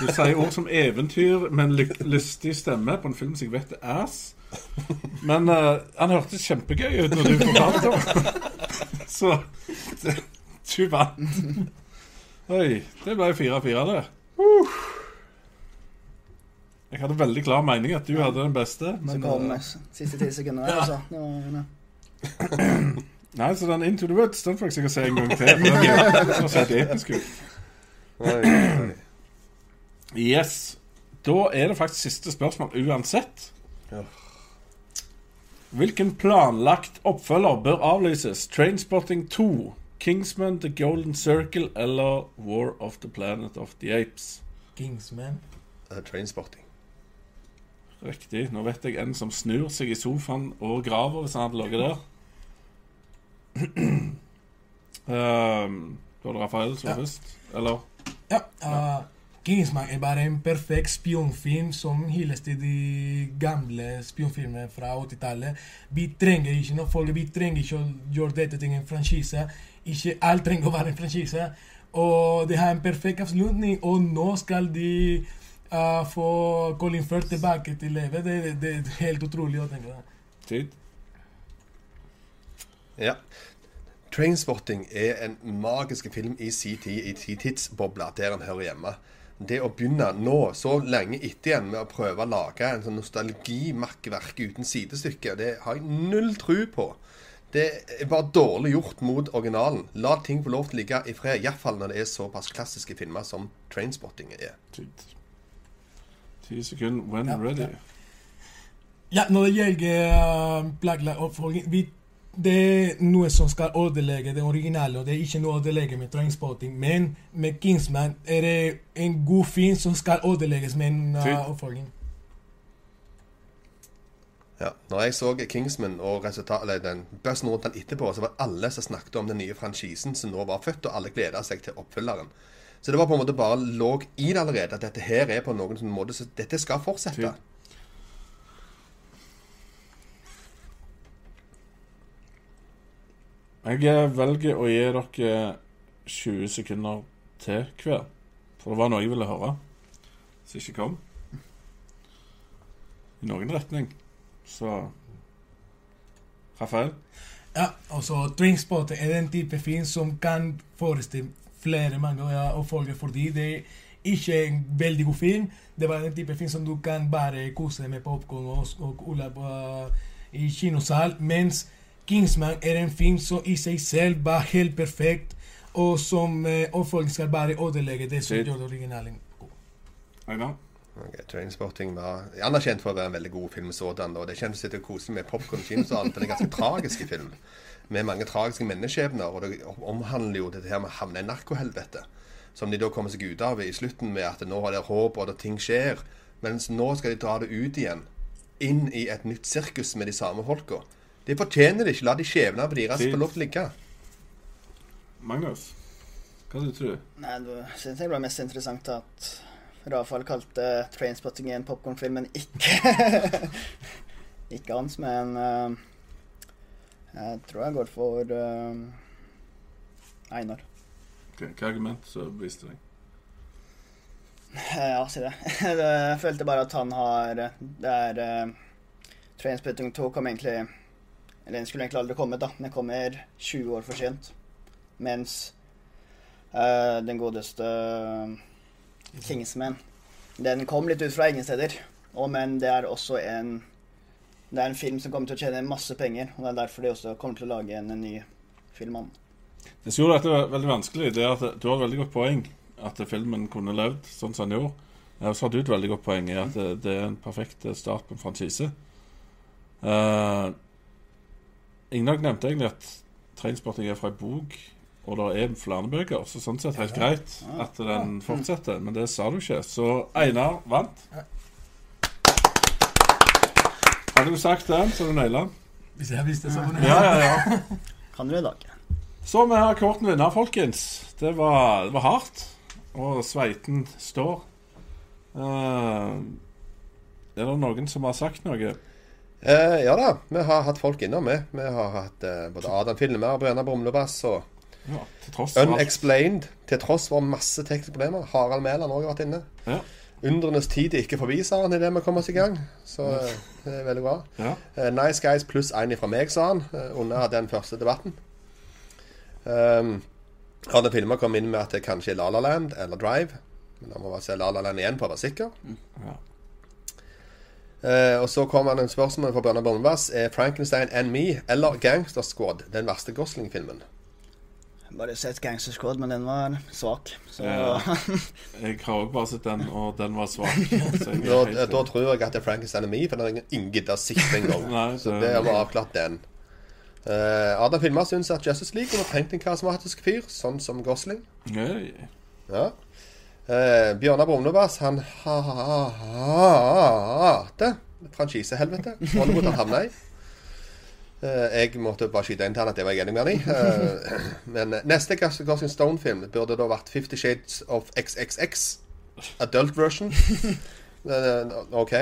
Du sier ord som eventyr med en ly- lystig stemme på en film som jeg vet er ass. Men uh, han hørtes kjempegøy ut når du fortalte om det. Så du vant. Oi, det ble 4-4, det. Jeg hadde veldig klar mening at du hadde den beste. Så Men, kom eh, s- siste ti sekunder Ja. altså. Nei, så den Into the Woods Den får jeg sikkert se en gang til. for Den har sett episk ut. Yes. Da er det faktisk siste spørsmål uansett. Ja. Hvilken planlagt oppfølger bør avlyses? Trainspotting 2, Kingsman, The Golden Circle eller War of the Planet of the Apes? Kingsman. Uh, Trainspotting. Riktig. Nå vet jeg en som snur seg i sofaen og graver hvis han hadde ligget der. Um, da er det Rafael som Ja. først. Eller? Ja, uh, Kingsman er bare en perfekt spionfilm som hylles til de gamle spionfilmene fra 80-tallet. Vi trenger ikke noe folk, vi trenger ikke å gjøre dette til en franchise. Ikke alt trenger å være en franchise. Og det har en perfekt avslutning, og nå skal de uh, få Colin Firth tilbake til livet. Det, det, det er helt utrolig å tenke. Tid. Ja. Trainspotting er en magisk film i sin tid, i sin tidsboble, der den hører hjemme. Det å begynne nå, så lenge etter igjen, med å prøve å lage en sånn nostalgimakkverk uten sidestykke, det har jeg null tro på. Det er bare dårlig gjort mot originalen. La ting få lov til å ligge i fred, iallfall når det er såpass klassiske filmer som Trainspotting er. Ti sekunder when Ja, ready. ja. Ja, når det gjelder uh, oppfølging vi, Det er noe som skal ødelegge det originale, og det er ikke noe å ødelegge med Trainspotting. Men med Kingsman er det en god film som skal ødelegges med en uh, oppfølging. Ja, når jeg så Kingsman og eller den bøssen rundt den etterpå, så var det alle som snakket om den nye franchisen som nå var født, og alle gleda seg til oppfølgeren. Så det var på en måte bare lå i det allerede at dette her er på noen måte så dette skal fortsette. Fint. Jeg eh, velger å gi dere 20 sekunder til hver. For det var noe jeg ville høre, som ikke kom. I noen retning. Så Rafael? Ja, altså Drinkspot er den type film som kan forestille flere mange og folk fordi det er ikke en veldig god film. Det var den type film som du kan bare kose deg med popkorn og, og ulla på, uh, i kinosal. Mens Kingsman er en film som i seg selv var helt perfekt, og som uh, oppfølging skal bare ødelegge det som det originalen god. Einar? Ok, Trainspotting var anerkjent for å være en veldig god film sådan, og det kjennes litt koselig med popkorn kinosalen, for det er en ganske tragisk film. Med mange tragiske menneskeskjebner, og det omhandler jo dette her med å havne i narkohelvete. Som de da kommer seg ut av i slutten med at nå har det håp, og at ting skjer. Mens nå skal de dra det ut igjen. Inn i et nytt sirkus med de samme folka. De fortjener det ikke. La de skjebnene deres få lov til å ligge. Magnus? Hva du tror Nei, det synes jeg det var mest interessant at Rafael kalte Trainspotting en popkornfilm, men ikke Ikke hans, men uh, jeg tror jeg går for uh, Einar. Hva hva argument så viste deg? Eh, Ja, si det. Jeg følte bare at han har Det er uh, Trainspotting 2 kom egentlig Eller den skulle egentlig aldri kommet, da. Den kommer 20 år for sent. Mens uh, den godeste eh, Kingsman Den kom litt ut fra ingen steder. Og, men det er også en Det er en film som kommer til å tjene masse penger. Og det er derfor de også kommer til å lage en, en ny film om. Det som gjorde dette veldig vanskelig, det er at du har et veldig godt poeng at filmen kunne levd sånn som den gjorde. Så har du et veldig godt poeng i at det, det er en perfekt start på en franchise. Uh, Ingnar nevnte egentlig at Trainspotting er fra ei bok, og det er flere bøker, så sånn sett helt greit at den fortsetter, men det sa du ikke. Så Einar vant. Hadde du sagt det, så hadde du naila den. Hvis jeg visste så du det Ja, ja, ja. Kan du i dag? Så vi har korten vinner, folkens. Det var, det var hardt. Og sveiten står. Uh, er det noen som har sagt noe? Eh, ja da, vi har hatt folk innom, vi. Vi har hatt eh, både Adam Filmer, Brenna Brumlebass og Ja, til. Unexplained, til tross for masse tekniske problemer. Harald Mæland har også vært inne. Ja. Undrenes tid er ikke forbi, sa han idet vi kom oss i gang. Så eh, det er veldig bra. Ja. Eh, nice guys pluss én fra meg, sa han eh, under den første debatten. Um, Hadde filmer kom inn med at det kanskje er La La Land eller Drive. Men da må vi se La La Land igjen for å være sikker. Ja. Eh, og så kommer det en spørsmål fra Bjørnar Bonnevass. Er Frankenstein and Me eller Gangster Squad den verste Gosling-filmen? Bare sett Gangster Squad, men den var svak. Så Ja. Jeg har òg bare sett den, og den var svak. Så jeg Da, da tror jeg at det er Frankenstein and Me, for den har ingen- gidda gidder engang. Så det- det var avklart den. Eh, Adam Filmer syns at Justice League var trengt en karismatisk fyr, sånn som Gosling. Nei. Ja. Eh, Bjørnar Brumlebass, han ha- ha- ha- hater franchisehelvete. Hollywood han havna. Eh, jeg måtte bare skyte inn til han at det var jeg enig med han i. Eh, men neste Gus- Stone-film burde da vært Fifty Shades of XXX. adult version. Eh, OK.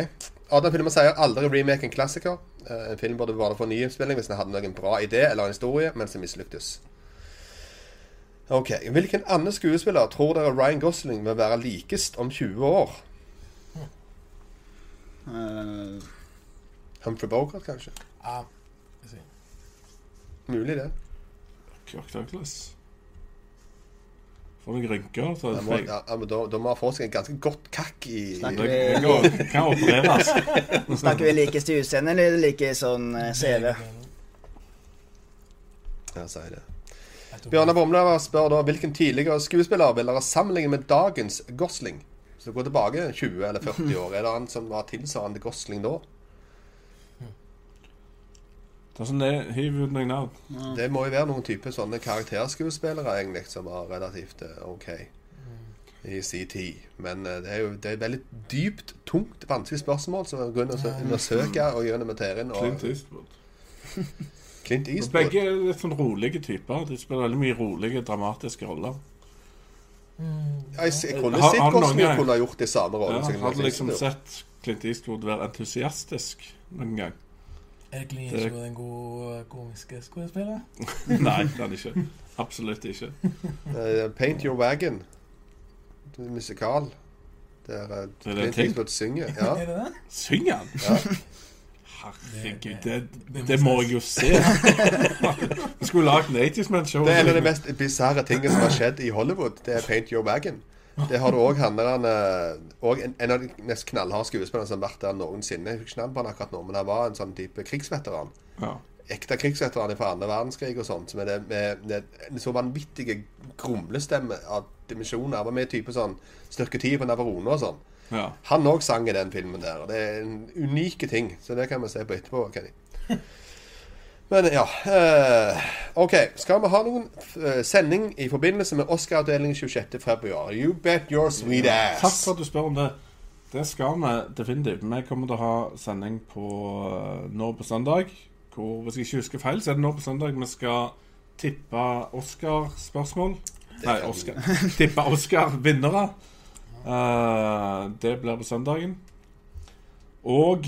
Adam Filmer sier aldri remake en klassiker. En film burde bare ny nyinnspilling hvis den hadde noen bra idé eller en historie, men som mislyktes. Ok, Hvilken annen skuespiller tror dere Ryan Gosling vil være likest om 20 år? Uh, Humphrey Bogart, kanskje? Ja, ser. Mulig, det. Kirk Douglas. Får noen rynker. Så Da må, ja, ja, men da, da må han få seg en ganske godt kakk i, Snakker det vi, går, kan opereres. snakker vi like i utseende, eller like sånn eh, CV? Ja, sier det. Bjørnar Bomle spør da hvilken tidligere skuespiller vil dere sammenligne med dagens Gosling? Så gå tilbake 20 eller 40 år. Er det han som var tilsvarende Gosling da? Det er sånn det Hiv ut noen navn. Det må jo være noen type sånne karakterskuespillere egentlig som var relativt eh, OK i sin tid. Men eh, det er jo det er veldig dypt, tungt, vanskelig spørsmål som vi går inn og sø- undersøker og gjør materien. Og Clint Eastwood. Begge er litt sånn rolige typer. De spiller veldig mye rolige, dramatiske roller. Ja, jeg, jeg kunne Har- sett hvordan gang- kunne gjort de samme rollene. Ja, har du liksom Eastwood. sett Clint Eastwood være entusiastisk noen gang? Er Clint Det- Eastwood en god eh, komisk skuespiller? Nei, det er han ikke. Absolutt ikke. Uh, Paint Your Wagon. Det er musikal. Der uh, Clint? Eastwood synger. Ja. Er det det? Synger han? Ja. Herregud, Det- det, det- må jeg jo se. Vi skulle lagd en 80's-man-show. Det er en av de mest bisarre tingene som har skjedd i Hollywood. Det er Paint Your Wagon. Det har du òg han der Og en, en av de mest knallharde skuespillerne som har vært der noensinne. Jeg husker ikke navnet på han akkurat nå, men han var en sånn type krigsveteran. Ja. Ekte krigsveteran fra andre verdenskrig og sånt. Med, det, med, med en så vanvittige grumlestemme av dimensjoner. Han var med i type sånn styrke 10 på Navarone og sånn. Ja. Han òg sang i den filmen der. og Det er en unike ting, så det kan vi se på etterpå. Kenny. Men ja eh, OK. Skal vi ha noen eh, sending i forbindelse med Oscar-avdelingen 26.2? You bet your sweet ass. Takk for at du spør om det. Det skal vi definitivt. Vi kommer til å ha sending på eh, nå på søndag. Hvor, hvis jeg ikke husker feil, så er det nå på søndag vi skal tippe Oscar-spørsmål. Nei, Oscar. Tippe Oscar-vinnere. Eh, det blir på søndagen. Og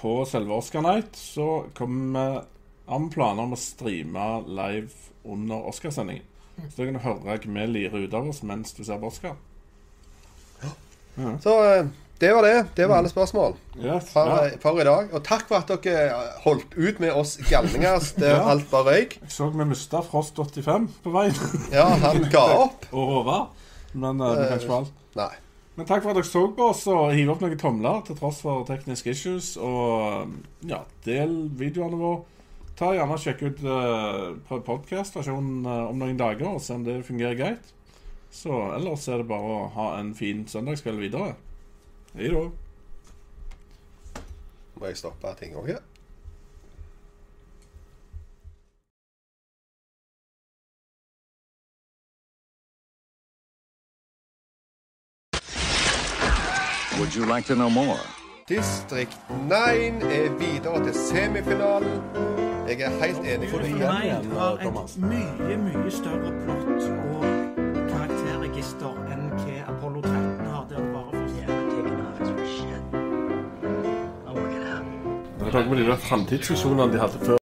på selve Oscar Night så kommer vi har planer om å streame live under Oscarsendingen. Så da kan du høre hva vi lirer ut av oss mens du ser på Oscar. Så eh, det var det. Det var alle spørsmål Yes, for, ja. for i dag. Og takk for at dere holdt ut med oss galninger der Ja. alt bare røyk. Jeg så vi mista Frost 85 på veien. Ja, han ga opp. og Håvard. Men uh, vi kan ikke få alt. Nei. Men takk for at dere så på oss og hiv opp noen tomler til tross for tekniske issues. Og ja, del videoene våre. Ta gjerne og Sjekk ut uh, podkast-versjonen eh, om noen dager og se om det fungerer greit. Så ellers er det bare å ha en fin søndagskveld videre. Hei da. Må jeg stoppe ting òg? Would you like to know more? Distrikt 9 er videre til semifinalen. Jeg er helt enig med deg. Nine har et mye, mye større plott og karakterregister enn hva Apollo 13 har. det bare for... Jeg er ikke med de framtidsvisjonene de hadde før.